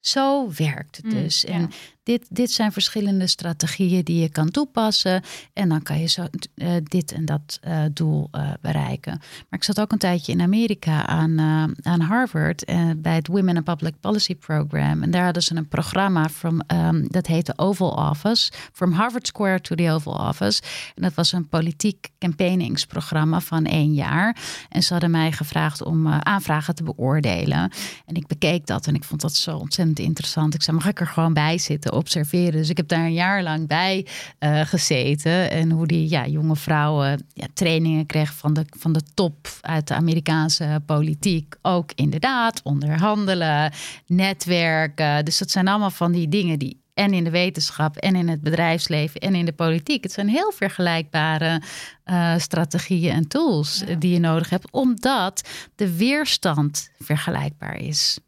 Speaker 6: Zo werkt het
Speaker 4: Mm,
Speaker 6: dus. En dit, dit zijn verschillende strategieën die je kan toepassen. En dan kan je zo uh, dit en dat uh, doel uh, bereiken. Maar ik zat ook een tijdje in Amerika aan, aan Harvard bij het Women in Public Policy Program. En daar hadden ze een programma from, um, dat heette Oval Office. From Harvard Square to the Oval Office. En dat was een politiek campaigningsprogramma van één jaar. En ze hadden mij gevraagd om aanvragen te beoordelen. En ik bekeek dat en ik vond dat zo ontzettend interessant. Ik zei, mag ik er gewoon bij zitten, observeren? Dus ik heb daar een jaar lang bij uh, gezeten. En hoe die ja, jonge vrouwen ja, trainingen kregen van de, van de top uit de Amerikaanse politiek. Ook inderdaad onderhandelen, netwerken. Dus dat zijn allemaal van die dingen die en in de wetenschap en in het bedrijfsleven en in de politiek. Het zijn heel vergelijkbare uh, strategieën en tools die je nodig hebt, omdat de weerstand vergelijkbaar is.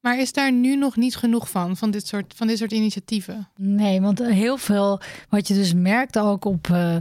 Speaker 3: Maar is daar nu nog niet genoeg van, van dit soort, van dit soort initiatieven?
Speaker 5: Nee, want heel veel, wat je dus merkt ook op. Uh,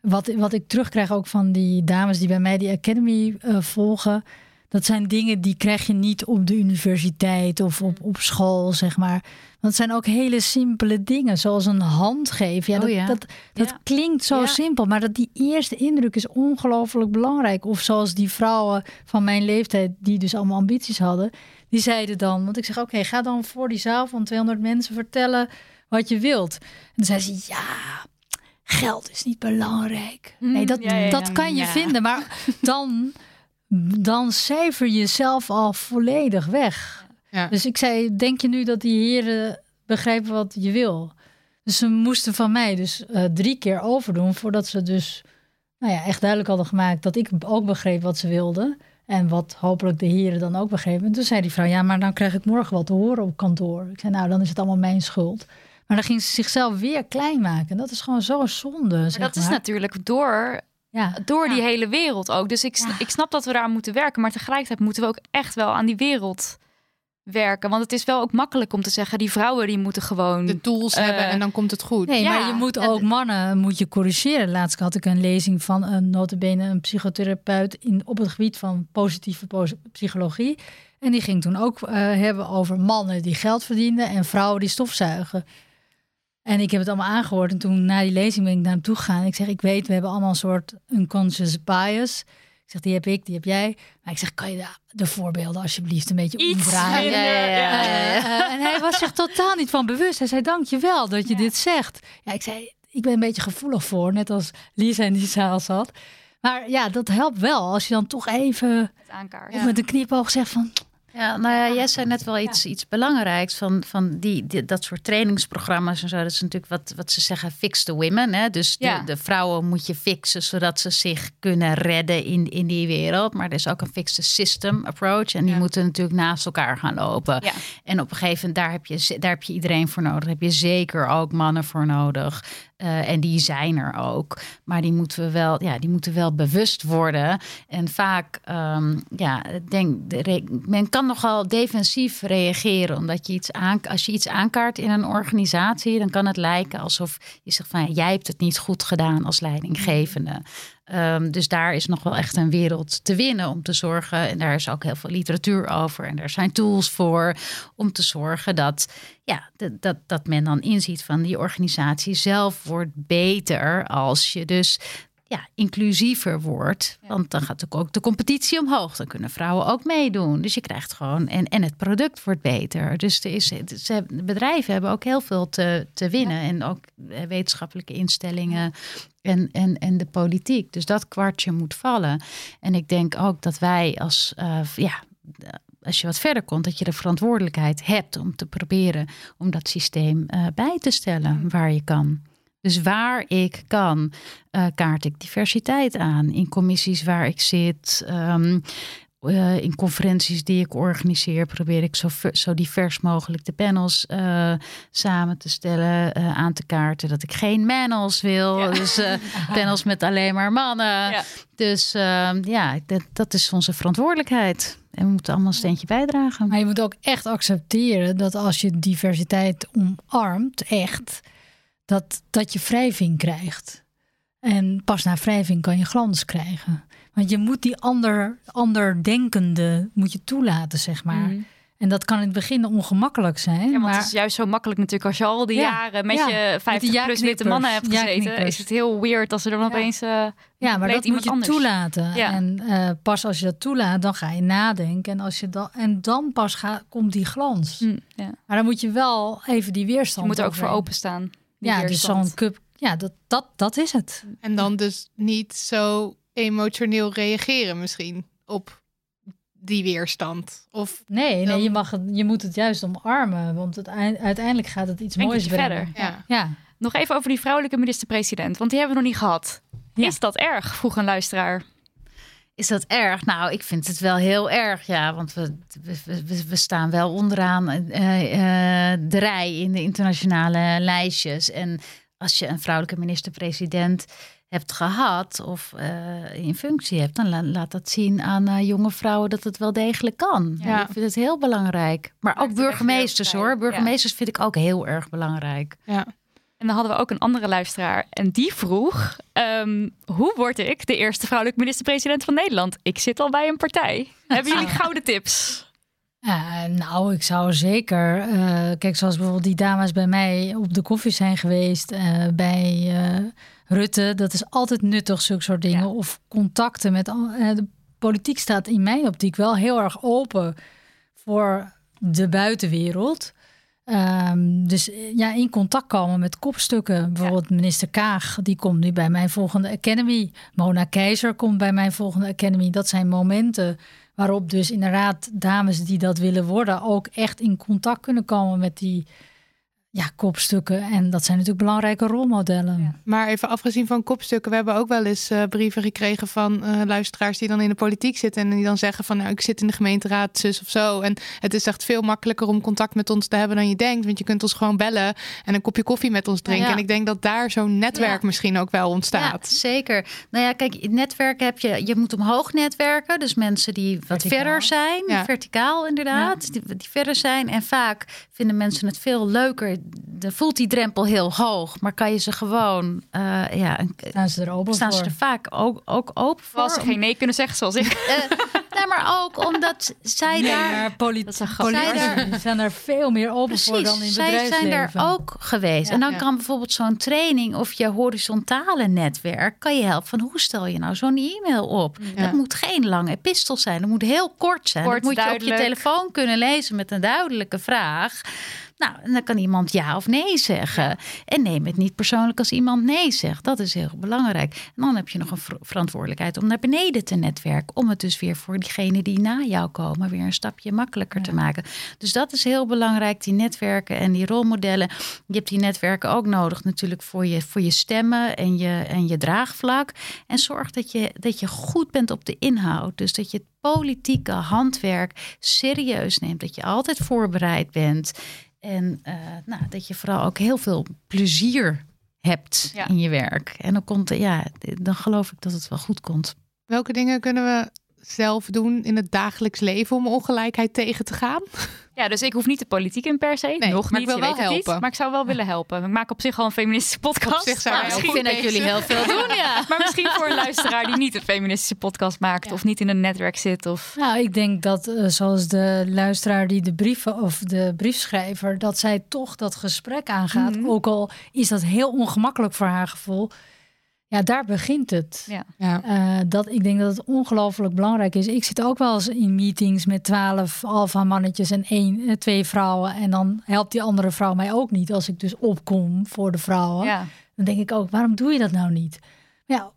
Speaker 5: wat, wat ik terugkrijg ook van die dames die bij mij die Academy uh, volgen. Dat zijn dingen die krijg je niet op de universiteit of op, op school, zeg maar. Dat zijn ook hele simpele dingen, zoals een hand geven. Ja, dat,
Speaker 6: oh ja.
Speaker 5: dat, dat
Speaker 6: Ja.
Speaker 5: klinkt zo
Speaker 6: Ja.
Speaker 5: simpel, maar dat die eerste indruk is ongelooflijk belangrijk. Of zoals die vrouwen van mijn leeftijd, die dus allemaal ambities hadden, die zeiden dan, want ik zeg, oké, ga dan voor die zaal van 200 mensen vertellen wat je wilt. En dan zei ze, ja, geld is niet belangrijk. Nee, dat,
Speaker 8: Mm, ja, ja,
Speaker 5: dat
Speaker 8: ja.
Speaker 5: kan je vinden, maar dan, dan cijfer je jezelf al volledig weg. Dus ik zei, denk je nu dat die heren begrijpen wat je wil? Dus ze moesten van mij dus eh, drie keer overdoen voordat ze dus nou ja, echt duidelijk hadden gemaakt dat ik ook begreep wat ze wilden. En wat hopelijk de heren dan ook begrepen. En toen zei die vrouw, ja, maar dan krijg ik morgen wat te horen op kantoor. Ik zei, nou, dan is het allemaal mijn schuld. Maar dan ging ze zichzelf weer klein maken. Dat is gewoon zo zonde.
Speaker 8: Maar dat is natuurlijk door,
Speaker 5: Ja.
Speaker 8: door die hele wereld ook. Dus ik, ik snap dat we daar moeten werken. Maar tegelijkertijd moeten we ook echt wel aan die wereld werken. Want het is wel ook makkelijk om te zeggen... die vrouwen die moeten gewoon...
Speaker 3: De tools
Speaker 8: eh,
Speaker 3: hebben en dan komt het goed.
Speaker 5: Nee,
Speaker 8: Ja,
Speaker 5: maar je moet ook mannen moet je corrigeren. Laatst had ik een lezing van een notabene een psychotherapeut in, op het gebied van positieve pos- psychologie. En die ging toen ook eh, hebben over mannen die geld verdienden en vrouwen die stofzuigen. En ik heb het allemaal aangehoord. En toen na die lezing ben ik naar hem toe gegaan. Ik zeg, ik weet, we hebben allemaal een soort unconscious bias. Ik zeg, die heb ik, die heb jij. Maar ik zeg, kan je de, de voorbeelden alsjeblieft een beetje
Speaker 8: Iets
Speaker 5: omdraaien?
Speaker 8: Ja, ja, ja.
Speaker 5: Eh, eh, en hij was zich totaal niet van bewust. Hij zei, dank je wel dat je dit zegt. Ja, ik zei, ik ben een beetje gevoelig voor. Net als Lisa in die zaal zat. Maar ja, dat helpt wel. Als je dan toch even met een knipoog zegt van...
Speaker 6: Ja, nou ja, jij zei net wel iets, iets belangrijks van, van die, die- dat soort trainingsprogramma's en zo. Dat is natuurlijk wat, wat ze zeggen, fix the women. Hè? Dus de,
Speaker 8: Ja.
Speaker 6: de vrouwen moet je fixen zodat ze zich kunnen redden in, in die wereld. Maar er is ook een fix the system approach. En die moeten natuurlijk naast elkaar gaan lopen. En op een gegeven moment, daar heb, je, daar heb je iedereen voor nodig. Daar heb je zeker ook mannen voor nodig. Eh, en die zijn er ook. Maar die moeten we wel, ja, die moeten wel bewust worden. En vaak, ehm, ja, denk, men kan nogal defensief reageren. Omdat je iets aan, als je iets aankaart in een organisatie, dan kan het lijken alsof je zegt van jij hebt het niet goed gedaan als leidinggevende. Ehm, dus daar is nog wel echt een wereld te winnen om te zorgen. En daar is ook heel veel literatuur over. En daar zijn tools voor om te zorgen dat, ja, dat, dat, dat men dan inziet van die organisatie zelf wordt beter als je dus ja, inclusiever wordt. Want dan gaat natuurlijk ook de competitie omhoog. Dan kunnen vrouwen ook meedoen. Dus je krijgt gewoon. En, en het product wordt beter. Dus er is, ze de bedrijven hebben ook heel veel te, te winnen. En ook eh, wetenschappelijke instellingen. En, en, en de politiek. Dus dat kwartje moet vallen. En ik denk ook dat wij als. eh, ja, als je wat verder komt, dat je de verantwoordelijkheid hebt om te proberen om dat systeem eh, bij te stellen waar je kan. Dus waar ik kan, eh, kaart ik diversiteit aan. In commissies waar ik zit, ehm, eh, in conferenties die ik organiseer, probeer ik zo, zo divers mogelijk de panels eh, samen te stellen, aan te kaarten. Dat ik geen panels wil, dus panels met alleen maar mannen. Dus ehm, ja, dat, dat is onze verantwoordelijkheid. En we moeten allemaal een steentje bijdragen.
Speaker 5: Maar je moet ook echt accepteren dat als je diversiteit omarmt, echt, dat, dat je wrijving krijgt. En pas na wrijving kan je glans krijgen. Want je moet die ander, anderdenkende moet je toelaten, zeg maar.
Speaker 8: Mhm.
Speaker 5: En dat kan in het begin ongemakkelijk zijn.
Speaker 8: Ja, want
Speaker 5: maar
Speaker 8: het is juist zo makkelijk natuurlijk als je al die
Speaker 5: Ja,
Speaker 8: jaren met
Speaker 5: ja,
Speaker 8: je
Speaker 5: met
Speaker 8: 50
Speaker 5: die
Speaker 8: plus witte mannen hebt gezeten. Is het heel weird als er dan opeens. eh,
Speaker 5: Ja, maar dat moet je
Speaker 8: anders.
Speaker 5: toelaten.
Speaker 8: Ja.
Speaker 5: En eh, pas als je dat toelaat, dan ga je nadenken. En, als je dan, en dan pas gaat, komt die glans.
Speaker 8: Ja.
Speaker 5: Maar dan moet je wel even die weerstand.
Speaker 8: Je moet er ook voor
Speaker 5: overheen.
Speaker 8: openstaan.
Speaker 5: Ja, dus zo'n cup. Ja, dat, dat, dat is het.
Speaker 3: En dan dus niet zo emotioneel reageren misschien op die weerstand. Of
Speaker 5: Nee, nee je, mag het, je moet het juist omarmen. Want het, uiteindelijk gaat het iets moois
Speaker 8: verder.
Speaker 3: Ja.
Speaker 5: Ja.
Speaker 8: Nog even over die vrouwelijke minister-president, want die hebben we nog niet gehad.
Speaker 5: Ja.
Speaker 8: Is dat erg? vroeg een luisteraar.
Speaker 6: Is dat erg? Nou, ik vind het wel heel erg, ja. Want we, we, staan wel onderaan eh, eh, de rij in de internationale lijstjes. En als je een vrouwelijke minister-president hebt gehad of eh, in functie hebt, dan la- laat dat zien aan jonge vrouwen dat het wel degelijk kan.
Speaker 3: Ja.
Speaker 6: Ik vind het heel belangrijk. Maar
Speaker 8: Maakt
Speaker 6: ook burgemeesters hoor. Burgemeesters vind ik ook heel erg belangrijk.
Speaker 3: ja.
Speaker 8: En dan hadden we ook een andere luisteraar. En die vroeg: ehm, Hoe word ik de eerste vrouwelijke minister-president van Nederland? Ik zit al bij een partij. Hebben jullie gouden tips?
Speaker 5: Eh, nou, ik zou zeker. eh, kijk, zoals bijvoorbeeld die dames bij mij op de koffie zijn geweest. eh, bij Rutte. Dat is altijd nuttig, zulke soort dingen.
Speaker 8: Ja.
Speaker 5: Of contacten met. de politiek staat in mijn optiek wel heel erg open voor de buitenwereld. Ehm, dus eh, ja, in contact komen met kopstukken. Bijvoorbeeld minister Kaag, die komt nu bij mijn volgende Academy. Mona Keizer komt bij mijn volgende Academy. Dat zijn momenten waarop dus inderdaad dames die dat willen worden... ook echt in contact kunnen komen met die ja, kopstukken. En dat zijn natuurlijk belangrijke rolmodellen.
Speaker 3: Maar even afgezien van kopstukken, we hebben ook wel eens eh, brieven gekregen van eh, luisteraars die dan in de politiek zitten en die dan zeggen van nou ik zit in de gemeenteraad zus of zo en het is echt veel makkelijker om contact met ons te hebben dan je denkt, want je kunt ons gewoon bellen en een kopje koffie met ons drinken.
Speaker 6: Ja.
Speaker 3: En ik denk dat daar zo'n netwerk misschien ook wel ontstaat.
Speaker 6: Ja, zeker. Nou ja, kijk, in netwerken heb je, je moet omhoog netwerken. Dus mensen die wat
Speaker 5: Verticaal.
Speaker 6: verder zijn, verticaal inderdaad, die, die verder zijn. En vaak vinden mensen het veel leuker. De, voelt die drempel heel hoog, maar kan je ze gewoon, eh, ja,
Speaker 5: Staan ze er open
Speaker 6: staan
Speaker 5: voor?
Speaker 6: ze er vaak ook, ook open voor.
Speaker 8: Als ze geen nee kunnen zeggen, zoals ik.
Speaker 6: Eh, nee, maar ook omdat zij
Speaker 5: Nee,
Speaker 6: daar
Speaker 5: politici
Speaker 6: Zij daar-
Speaker 5: zijn er veel meer open voor dan in
Speaker 6: zij
Speaker 5: bedrijfsleven.
Speaker 6: zijn daar ook geweest.
Speaker 5: Ja.
Speaker 6: en dan
Speaker 3: Ja.
Speaker 6: kan bijvoorbeeld zo'n training of je horizontale netwerk... kan je helpen van hoe stel je nou zo'n e-mail op?
Speaker 3: Ja.
Speaker 6: Dat moet geen lange epistel zijn. Dat moet heel kort zijn.
Speaker 8: Kort,
Speaker 6: dat moet je op je telefoon kunnen lezen met een duidelijke vraag. Nou, en dan kan iemand ja of nee zeggen. En neem het niet persoonlijk als iemand nee zegt. Dat is heel belangrijk. En dan heb je nog een ver- verantwoordelijkheid om naar beneden te netwerken. Om het dus weer voor diegenen die na jou komen weer een stapje makkelijker te maken. Dus dat is heel belangrijk, die netwerken en die rolmodellen. Je hebt die netwerken ook nodig natuurlijk voor je, voor je stemmen en je, en je draagvlak. En zorg dat je, dat je goed bent op de inhoud. Dus dat je het politieke handwerk serieus neemt. Dat je altijd voorbereid bent. En eh, nou, dat je vooral ook heel veel plezier hebt
Speaker 8: Ja.
Speaker 6: in je werk. En dan, komt, ja, dan geloof ik dat het wel goed komt.
Speaker 3: Welke dingen kunnen we zelf doen in het dagelijks leven om ongelijkheid tegen te gaan?
Speaker 8: Ja, dus ik hoef niet de politiek in per se.
Speaker 3: Nee,
Speaker 8: Nog
Speaker 3: maar
Speaker 8: niet,
Speaker 3: ik wil wel
Speaker 8: niet.
Speaker 3: helpen.
Speaker 8: Maar ik zou wel willen helpen. Ik maak op zich al een feministische podcast.
Speaker 3: Op zich zou
Speaker 8: maar
Speaker 3: je
Speaker 8: misschien,
Speaker 3: heel goed
Speaker 6: vind dat jullie heel veel doen, ja.
Speaker 8: maar misschien voor een luisteraar die niet een feministische podcast maakt. Of niet in een netwerk zit. Of...
Speaker 5: Nou, ik denk dat eh, zoals de luisteraar die de brieven of de briefschrijver, dat zij toch dat gesprek aangaat.
Speaker 8: Mhm.
Speaker 5: Ook al is dat heel ongemakkelijk voor haar gevoel. Ja, daar begint het.
Speaker 8: Ja.
Speaker 3: Ja.
Speaker 5: Eh, dat, ik denk dat het ongelooflijk belangrijk is. Ik zit ook wel eens in meetings met twaalf alfa mannetjes en één, eh, twee vrouwen. En dan helpt die andere vrouw mij ook niet als ik dus opkom voor de vrouwen.
Speaker 8: Ja.
Speaker 5: Dan denk ik ook, waarom doe je dat nou niet? Maar ja,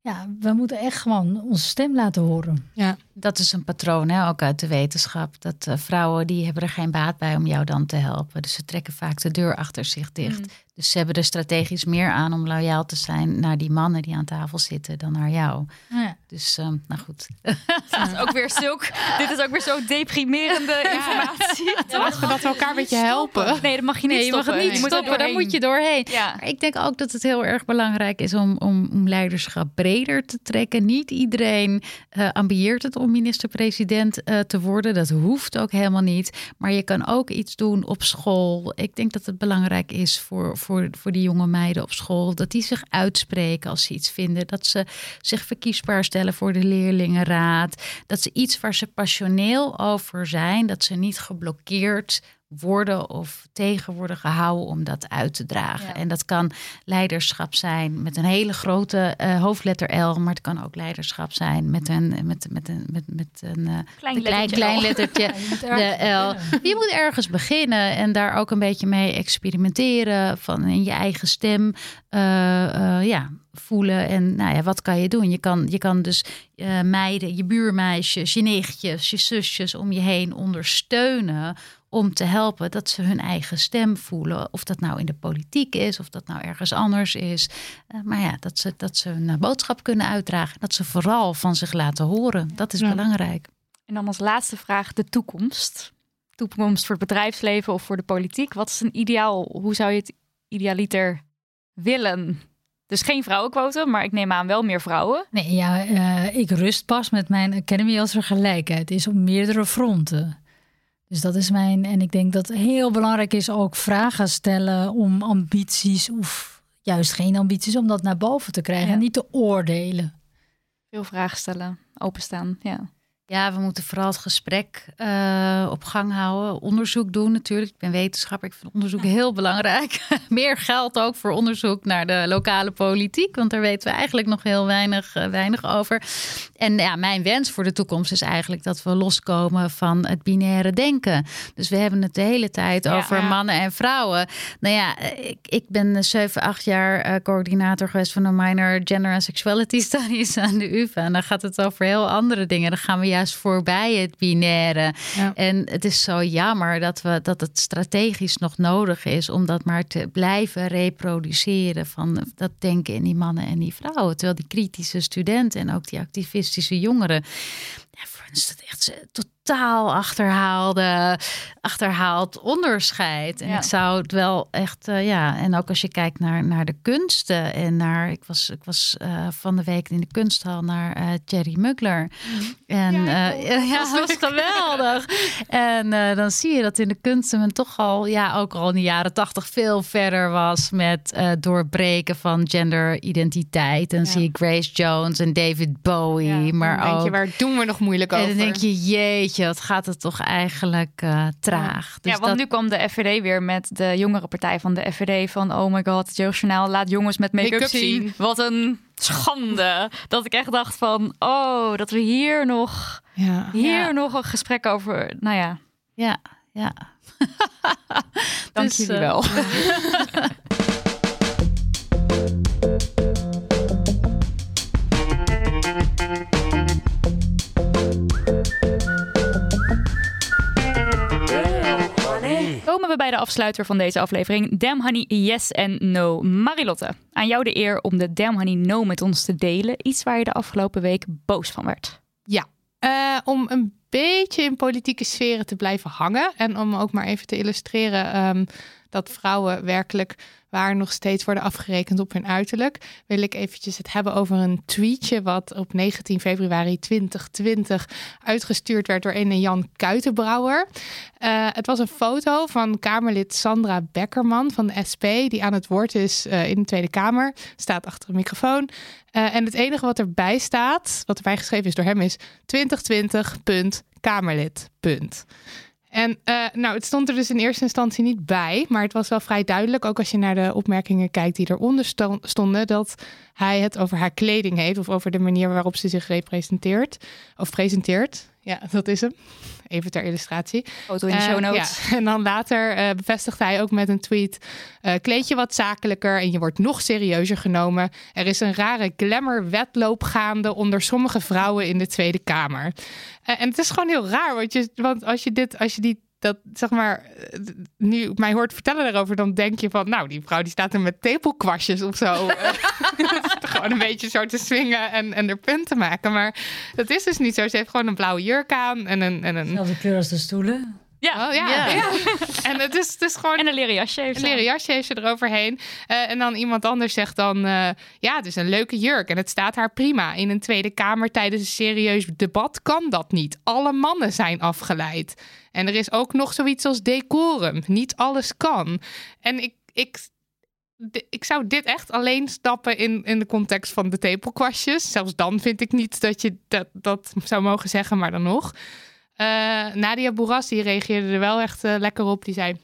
Speaker 5: ja, we moeten echt gewoon onze stem laten horen.
Speaker 3: Ja.
Speaker 6: Dat is een patroon, hè, ook uit de wetenschap. Dat eh, vrouwen die hebben er geen baat bij om jou dan te helpen. Dus ze trekken vaak de deur achter zich dicht.
Speaker 8: Mm.
Speaker 6: Dus ze hebben er strategisch meer aan om loyaal te zijn naar die mannen die aan tafel zitten dan naar jou.
Speaker 5: Ja.
Speaker 6: Dus, ehm, nou goed.
Speaker 8: Dit is ook weer zulk, dit is ook weer zo deprimerende informatie.
Speaker 3: Laten we dat we elkaar een beetje helpen.
Speaker 8: Nee, dat mag je niet
Speaker 6: Nee, je mag het niet
Speaker 8: moet
Speaker 6: stoppen, daar moet je doorheen.
Speaker 8: Ja.
Speaker 6: Maar ik denk ook dat het heel erg belangrijk is om, om, om leiderschap breder te trekken. Niet iedereen eh ambieert het om om minister-president uh, te worden. Dat hoeft ook helemaal niet. Maar je kan ook iets doen op school. Ik denk dat het belangrijk is voor, voor, voor die jonge meiden op school. Dat die zich uitspreken als ze iets vinden. Dat ze zich verkiesbaar stellen voor de leerlingenraad. Dat ze iets waar ze passioneel over zijn. Dat ze niet geblokkeerd worden of tegen worden gehouden om dat uit te dragen. En dat kan leiderschap zijn met een hele grote uh, hoofdletter L, maar het kan ook leiderschap zijn met een, met, met een, met, met een uh,
Speaker 8: klein,
Speaker 6: klein, klein lettertje, de L. Je moet ergens beginnen en daar ook een beetje mee experimenteren van in je eigen stem. Uh, ja, voelen. En nou ja, wat kan je doen? Je kan, je kan dus uh, meiden, je buurmeisjes, je nichtjes, je zusjes om je heen ondersteunen om te helpen dat ze hun eigen stem voelen. Of dat nou in de politiek is, of dat nou ergens anders is. Uh, maar ja, dat ze, dat ze een boodschap kunnen uitdragen. Dat ze vooral van zich laten horen. Dat is belangrijk.
Speaker 8: En dan als laatste vraag de toekomst. Toekomst voor het bedrijfsleven of voor de politiek. Wat is een ideaal? Hoe zou je het idealiter willen? Dus geen vrouwenquote, maar ik neem aan wel meer vrouwen.
Speaker 5: Nee, ja, uh, ik rust pas met mijn Academy als er gelijkheid is op meerdere fronten. Dus dat is mijn. En ik denk dat het heel belangrijk is ook vragen stellen om ambities of juist geen ambities, om dat naar boven te krijgen en niet te oordelen.
Speaker 8: Veel vragen stellen, openstaan. Ja.
Speaker 6: Ja, we moeten vooral het gesprek uh, op gang houden. Onderzoek doen natuurlijk. Ik ben wetenschapper. Ik vind onderzoek heel belangrijk. Meer geld ook voor onderzoek naar de lokale politiek. Want daar weten we eigenlijk nog heel weinig, uh, weinig over. En ja, mijn wens voor de toekomst is eigenlijk dat we loskomen van het binaire denken. Dus we hebben het de hele tijd ja, over ja. mannen en vrouwen. Nou ja, ik, ik ben 7, 8 jaar uh, coördinator geweest van de minor gender and sexuality studies aan de UvA. En dan gaat het over heel andere dingen. Dan gaan we juist voorbij het binaire. Ja. En het is zo jammer dat, we, dat het strategisch nog nodig is om dat maar te blijven reproduceren van dat denken in die mannen en die vrouwen. Terwijl die kritische studenten en ook die activistische jongeren, ja, voor is dat echt totaal achterhaalde, achterhaald onderscheid. En ja. ik zou het wel echt, uh, ja, en ook als je kijkt naar, naar de kunsten en naar, ik was, ik was uh, van de week in de kunsthal naar uh, Thierry Mugler. En ja, ja, dat was geweldig. en dan zie je dat in de kunsten men toch al, ja, ook al in de jaren tachtig veel verder was met doorbreken van genderidentiteit. En ja. zie je Grace Jones en David Bowie, maar
Speaker 3: denk
Speaker 6: ook.
Speaker 3: Je, waar doen we nog moeilijk over?
Speaker 6: En dan denk je, jeetje je, wat gaat het toch eigenlijk uh, traag.
Speaker 8: Ja, dus ja want dat... nu kwam de FVD weer met de jongere partij van de FVD van... oh my god, het jeugdjournaal laat jongens met make-up make zien. zien. Wat een schande. Dat ik echt dacht van, oh, dat we hier nog, ja. hier ja. nog een gesprek over... Nou ja.
Speaker 6: Ja, ja.
Speaker 8: Dank dus, jullie uh, wel. komen we bij de afsluiter van deze aflevering. Damn Honey, yes en no. Marilotte, aan jou de eer om de Damn Honey no met ons te delen. Iets waar je de afgelopen week boos van werd.
Speaker 3: Ja, uh, om een beetje in politieke sferen te blijven hangen. En om ook maar even te illustreren um, dat vrouwen werkelijk waar nog steeds worden afgerekend op hun uiterlijk, wil ik eventjes het hebben over een tweetje wat op 19 februari 2020 uitgestuurd werd door een Jan Kuitenbrouwer. Uh, het was een foto van Kamerlid Sandra Beckerman van de SP, die aan het woord is uh, in de Tweede Kamer, staat achter een microfoon. Uh, en het enige wat erbij staat, wat erbij geschreven is door hem, is 2020. Kamerlid. En uh, nou, het stond er dus in eerste instantie niet bij, maar het was wel vrij duidelijk, ook als je naar de opmerkingen kijkt die eronder stonden, dat hij het over haar kleding heeft of over de manier waarop ze zich representeert of presenteert. Ja, dat is hem. Even ter illustratie.
Speaker 8: Foto in de show notes.
Speaker 3: Uh, ja. En dan later uh, bevestigt hij ook met een tweet: uh, kleed je wat zakelijker en je wordt nog serieuzer genomen. Er is een rare glamour-wedloop gaande onder sommige vrouwen in de Tweede Kamer. en het is gewoon heel raar, want, je, want als je dit, als je die dat zeg maar, nu mij hoort vertellen daarover, dan denk je van, nou, die vrouw die staat er met tepelkwastjes of zo. gewoon een beetje zo te swingen en, en er punt te maken. Maar dat is dus niet zo. Ze heeft gewoon een blauwe jurk aan en een. En een...
Speaker 5: Zelfde kleur als de stoelen.
Speaker 3: Ja, ja,
Speaker 4: Ja.
Speaker 3: ja. En het is, het is gewoon...
Speaker 4: En een leren jasje heeft
Speaker 3: Een
Speaker 4: ze
Speaker 3: leren jasje heeft ze eroverheen. Eh, en dan iemand anders zegt dan... eh, ja, het is een leuke jurk en het staat haar prima. In een Tweede Kamer tijdens een serieus debat kan dat niet. Alle mannen zijn afgeleid. En er is ook nog zoiets als decorum. Niet alles kan. En ik... ik ik zou dit echt alleen stappen in, in de context van de tepelkwastjes. Zelfs dan vind ik niet dat je dat, dat zou mogen zeggen, maar dan nog. Eh, Nadia Bourras die reageerde er wel echt eh, lekker op. Die zei...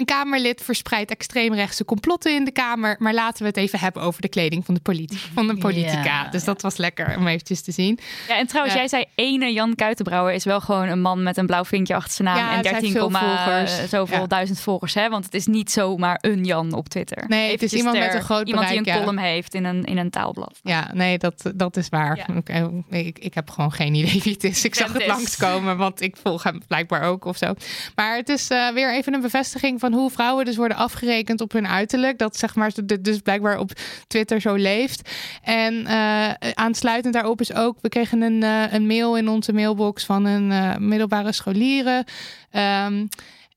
Speaker 3: Een Kamerlid verspreidt extreemrechtse complotten in de Kamer. Maar laten we het even hebben over de kleding van de, politi- van de politica.
Speaker 4: Ja,
Speaker 3: dus dat was lekker om eventjes te zien.
Speaker 4: Ja, en trouwens,
Speaker 3: Ja.
Speaker 4: jij zei ene Jan Kuitenbrouwer is wel gewoon een man met een blauw vinkje achter zijn naam.
Speaker 3: Ja,
Speaker 4: en
Speaker 3: zij heeft
Speaker 4: 13,
Speaker 3: veel volgers.
Speaker 4: eh, zoveel duizend volgers. Hè? Want het is niet zomaar een Jan op Twitter.
Speaker 3: Nee, het is iemand met een groot
Speaker 4: Iemand die
Speaker 3: bereik,
Speaker 4: een
Speaker 3: ja.
Speaker 4: column heeft in een, in een taalblad.
Speaker 3: Ja, nee, dat, dat is waar. Oké, Ik, ik heb gewoon geen idee wie het is. Ik zag het langskomen, want ik volg hem blijkbaar ook of zo. Maar het is eh, weer even een bevestiging van hoe vrouwen dus worden afgerekend op hun uiterlijk. Dat zeg maar dus blijkbaar op Twitter zo leeft. En eh, aansluitend daarop is ook, we kregen een, eh, een mail in onze mailbox van een eh, middelbare scholieren. Ehm,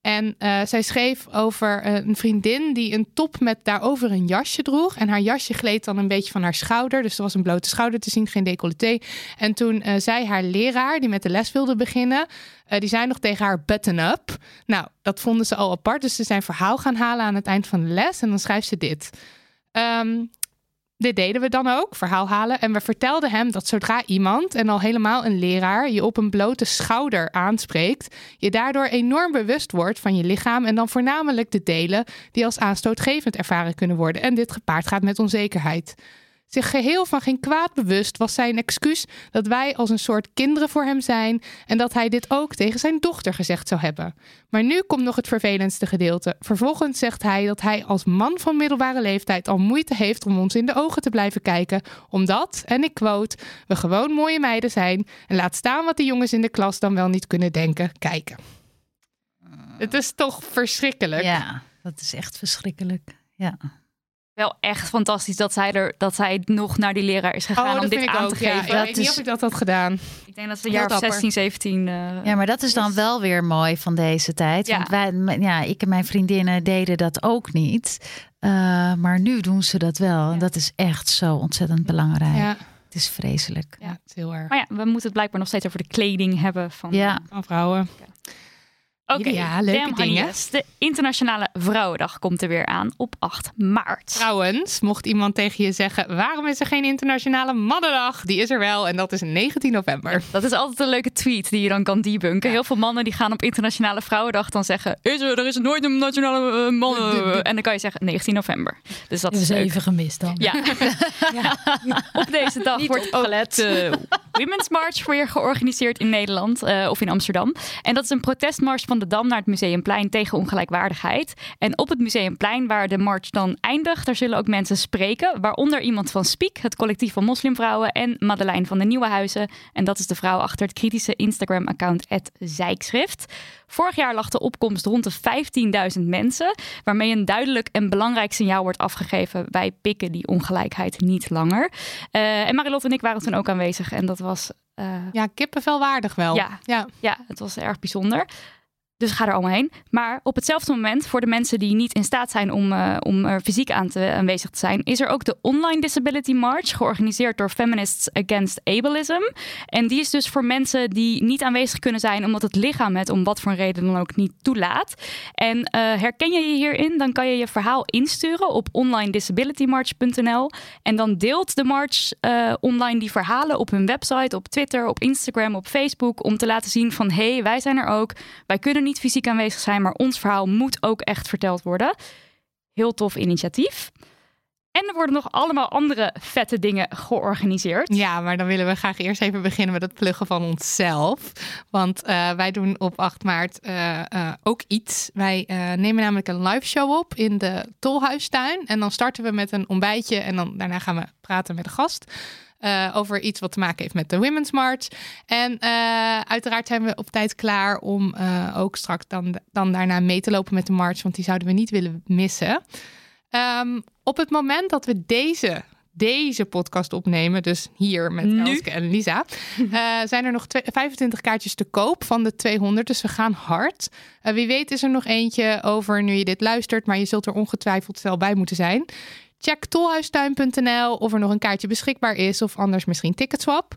Speaker 3: en eh, zij schreef over eh, een vriendin die een top met daarover een jasje droeg. En haar jasje gleed dan een beetje van haar schouder. Dus er was een blote schouder te zien, geen decolleté. En toen eh, zei haar leraar, die met de les wilde beginnen... die zei nog tegen haar button up. Nou, dat vonden ze al apart. Dus ze zijn verhaal gaan halen aan het eind van de les. En dan schrijft ze dit. Ehm, dit deden we dan ook, verhaal halen. En we vertelden hem dat zodra iemand, en al helemaal een leraar, je op een blote schouder aanspreekt, je daardoor enorm bewust wordt van je lichaam en dan voornamelijk de delen die als aanstootgevend ervaren kunnen worden. En dit gepaard gaat met onzekerheid. Zich geheel van geen kwaad bewust was zijn excuus dat wij als een soort kinderen voor hem zijn en dat hij dit ook tegen zijn dochter gezegd zou hebben. Maar nu komt nog het vervelendste gedeelte. Vervolgens zegt hij dat hij als man van middelbare leeftijd al moeite heeft om ons in de ogen te blijven kijken, omdat, en ik quote, we gewoon mooie meiden zijn en laat staan wat de jongens in de klas dan wel niet kunnen denken, kijken. Het is toch verschrikkelijk.
Speaker 6: Ja, dat is echt verschrikkelijk. Ja.
Speaker 4: Wel echt fantastisch dat zij, er, dat zij nog naar die leraar is gegaan
Speaker 3: Oh,
Speaker 4: om
Speaker 3: dat
Speaker 4: dit aan
Speaker 3: ook.
Speaker 4: te
Speaker 3: Ja,
Speaker 4: geven.
Speaker 3: ik weet niet of ik dat had gedaan.
Speaker 4: Ik denk dat ze een jaar of
Speaker 3: dapper.
Speaker 4: 16, 17... eh,
Speaker 6: Ja, maar dat is dan wel weer mooi van deze tijd.
Speaker 4: Ja.
Speaker 6: Want wij, ja, ik en mijn vriendinnen deden dat ook niet. Eh, maar nu doen ze dat wel. En dat is echt zo ontzettend belangrijk.
Speaker 3: Ja.
Speaker 6: Het is vreselijk.
Speaker 3: Ja, het is heel erg.
Speaker 4: Maar ja, we moeten het blijkbaar nog steeds over de kleding hebben van,
Speaker 6: Ja.
Speaker 3: Van vrouwen.
Speaker 4: Oké,
Speaker 3: Ja, leuke dingen.
Speaker 4: De Internationale Vrouwendag komt er weer aan op 8 maart.
Speaker 3: Trouwens, mocht iemand tegen je zeggen: waarom is er geen internationale mannendag? Die is er wel en dat is 19 november.
Speaker 4: Dat is altijd een leuke tweet die je dan kan debunken. Heel veel mannen die gaan op Internationale Vrouwendag dan zeggen... Is er, er is nooit een nationale eh, mannen... En dan kan je zeggen 19 november. Dus dat is
Speaker 5: even gemist dan.
Speaker 4: Ja. Op deze dag
Speaker 5: Niet
Speaker 4: wordt ook de Women's March weer georganiseerd in Nederland eh, of in Amsterdam. En dat is een protestmars van de Dam naar het Museumplein tegen ongelijkwaardigheid. En op het Museumplein, waar de march dan eindigt, daar zullen ook mensen spreken. Waaronder iemand van Speak, het collectief van moslimvrouwen, en Madeleine van de Nieuwenhuizen. En dat is de vrouw achter het kritische Instagram-account Zijkschrift. Vorig jaar lag de opkomst rond de 15.000 mensen, waarmee een duidelijk en belangrijk signaal wordt afgegeven. Wij pikken die ongelijkheid niet langer. Eh, en Marilotte en ik waren toen ook aanwezig en dat was... eh,
Speaker 3: Ja, kippenvelwaardig wel.
Speaker 4: ja,
Speaker 3: ja.
Speaker 4: ja, het was erg bijzonder. Dus ga er allemaal heen. Maar op hetzelfde moment, voor de mensen die niet in staat zijn om, eh, om fysiek aanwezig te zijn, is er ook de Online Disability March, georganiseerd door Feminists Against Ableism. En die is dus voor mensen die niet aanwezig kunnen zijn, omdat het lichaam het om wat voor reden dan ook niet toelaat. En eh, herken je je hierin, dan kan je je verhaal insturen op onlinedisabilitymarch.nl. En dan deelt de march eh, online die verhalen op hun website, op Twitter, op Instagram, op Facebook, om te laten zien van hé, hey, wij zijn er ook. Wij kunnen niet fysiek aanwezig zijn, maar ons verhaal moet ook echt verteld worden. Heel tof initiatief. En er worden nog allemaal andere vette dingen georganiseerd.
Speaker 3: Ja, maar dan willen we graag eerst even beginnen met het pluggen van onszelf. Want eh, wij doen op 8 maart eh, eh, ook iets. Wij nemen namelijk een live show op in de Tolhuistuin. En dan starten we met een ontbijtje en dan daarna gaan we praten met de gast. Eh, over iets wat te maken heeft met de Women's March. En eh, uiteraard zijn we op tijd klaar om eh, ook straks dan, dan daarna mee te lopen met de march. Want die zouden we niet willen missen. Ehm, op het moment dat we deze deze podcast opnemen, dus hier met? Elske en Lisa, zijn er nog twee- 25 kaartjes te koop van de 200. Dus we gaan hard. Wie weet is er nog eentje over nu je dit luistert, maar je zult er ongetwijfeld wel bij moeten zijn. Check tolhuistuin.nl of er nog een kaartje beschikbaar is, of anders misschien Ticketswap.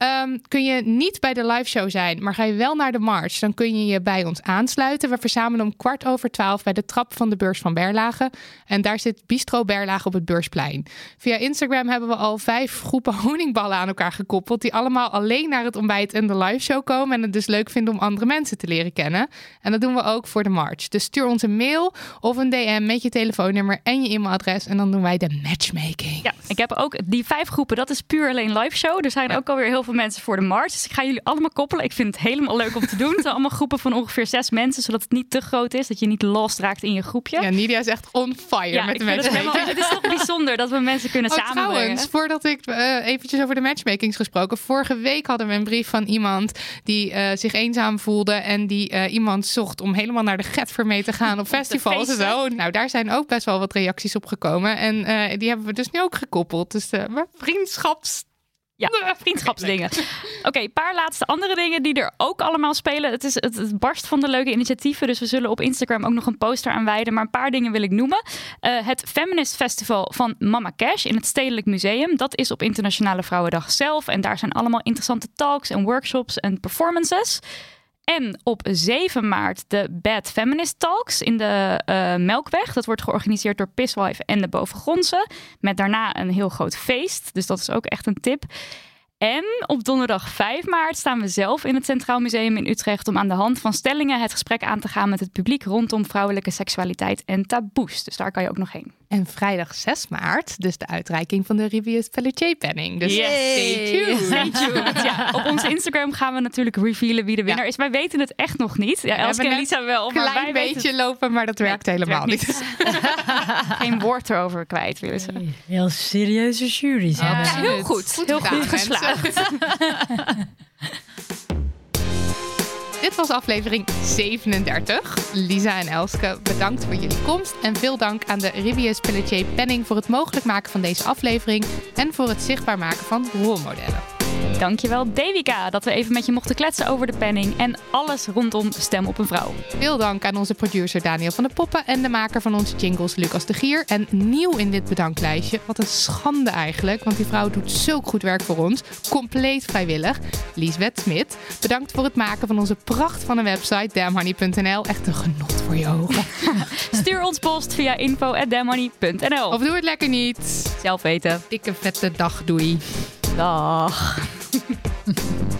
Speaker 3: Ehm, kun je niet bij de live show zijn, maar ga je wel naar de march, dan kun je je bij ons aansluiten. We verzamelen om kwart over twaalf bij de trap van de beurs van Berlage. En daar zit Bistro Berlage op het beursplein. Via Instagram hebben we al vijf groepen honingballen aan elkaar gekoppeld, die allemaal alleen naar het ontbijt en de live show komen. En het dus leuk vinden om andere mensen te leren kennen. En dat doen we ook voor de march. Dus stuur ons een mail of een DM met je telefoonnummer en je e-mailadres. En dan doen wij de matchmaking.
Speaker 4: Ja, ik heb ook die vijf groepen, dat is puur alleen live show. Er zijn ook alweer heel veel mensen voor de march. Dus ik ga jullie allemaal koppelen. Ik vind het helemaal leuk om te doen. Het zijn allemaal groepen van ongeveer zes mensen, zodat het niet te groot is. Dat je niet lost raakt in je groepje.
Speaker 3: Ja, Nidia is echt on fire
Speaker 4: Ja,
Speaker 3: met de
Speaker 4: het,
Speaker 3: matchmaking.
Speaker 4: helemaal, het is toch bijzonder dat we mensen kunnen
Speaker 3: Oh,
Speaker 4: samenbrengen.
Speaker 3: trouwens, voordat ik eh, eventjes over de matchmakings gesproken. Vorige week hadden we een brief van iemand die eh, zich eenzaam voelde. En die eh, iemand zocht om helemaal naar de Getver mee te gaan op festivals en zo. Nou, daar zijn ook best wel wat reacties op gekomen. En die hebben we dus nu ook gekoppeld. Dus maar vriendschaps...
Speaker 4: Ja, vriendschapsdingen. Oké, een paar laatste andere dingen die er ook allemaal spelen. Het, is, het, het barst van de leuke initiatieven. Dus we zullen op Instagram ook nog een poster aan wijden. Maar een paar dingen wil ik noemen. Eh, het Feminist Festival van Mama Cash in het Stedelijk Museum. Dat is op Internationale Vrouwendag zelf. En daar zijn allemaal interessante talks en workshops en performances. En op 7 maart de Bad Feminist Talks in de eh, Melkweg. Dat wordt georganiseerd door Pisswife en de Bovengrondse. Met daarna een heel groot feest. Dus dat is ook echt een tip. En op donderdag 5 maart staan we zelf in het Centraal Museum in Utrecht om aan de hand van stellingen het gesprek aan te gaan met het publiek rondom vrouwelijke seksualiteit en taboes. Dus daar kan je ook nog heen.
Speaker 3: En vrijdag 6 maart, dus de uitreiking van de Rivius Pelletier penning. Dus
Speaker 4: Yes.
Speaker 3: stay tuned.
Speaker 4: Stay tuned. Ja, op onze Instagram gaan we natuurlijk revealen wie de winnaar is. Wij weten het echt nog niet. Ja, Elske en Lisa wel,
Speaker 3: Een
Speaker 4: maar
Speaker 3: klein
Speaker 4: wij weten
Speaker 3: beetje lopen, maar dat werkt helemaal
Speaker 4: werkt
Speaker 3: niet.
Speaker 4: Geen woord erover kwijt willen ze.
Speaker 5: Heel serieuze jury zijn
Speaker 4: Ja, heel goed.
Speaker 3: Goed
Speaker 4: heel
Speaker 3: gedaan,
Speaker 4: goed geslaagd.
Speaker 3: Dit was aflevering 37. Lisa en Elske, bedankt voor jullie komst. En veel dank aan de Rivius Pelletier Penning voor het mogelijk maken van deze aflevering. En voor het zichtbaar maken van rolmodellen.
Speaker 4: Dankjewel Devika dat we even met je mochten kletsen over de penning en alles rondom Stem op een Vrouw.
Speaker 3: Veel dank aan onze producer Daniel van der Poppen en de maker van onze jingles Lucas de Gier. En nieuw in dit bedanklijstje, wat een schande eigenlijk, want die vrouw doet zulk goed werk voor ons, compleet vrijwillig. Liesbeth Smit, bedankt voor het maken van onze pracht van een website damhoney.nl. Echt een genot voor je ogen.
Speaker 4: Stuur ons post via info@dammoney.nl.
Speaker 3: Of doe het lekker niet.
Speaker 4: Zelf weten.
Speaker 3: Dikke vette dag, doei.
Speaker 4: Dag.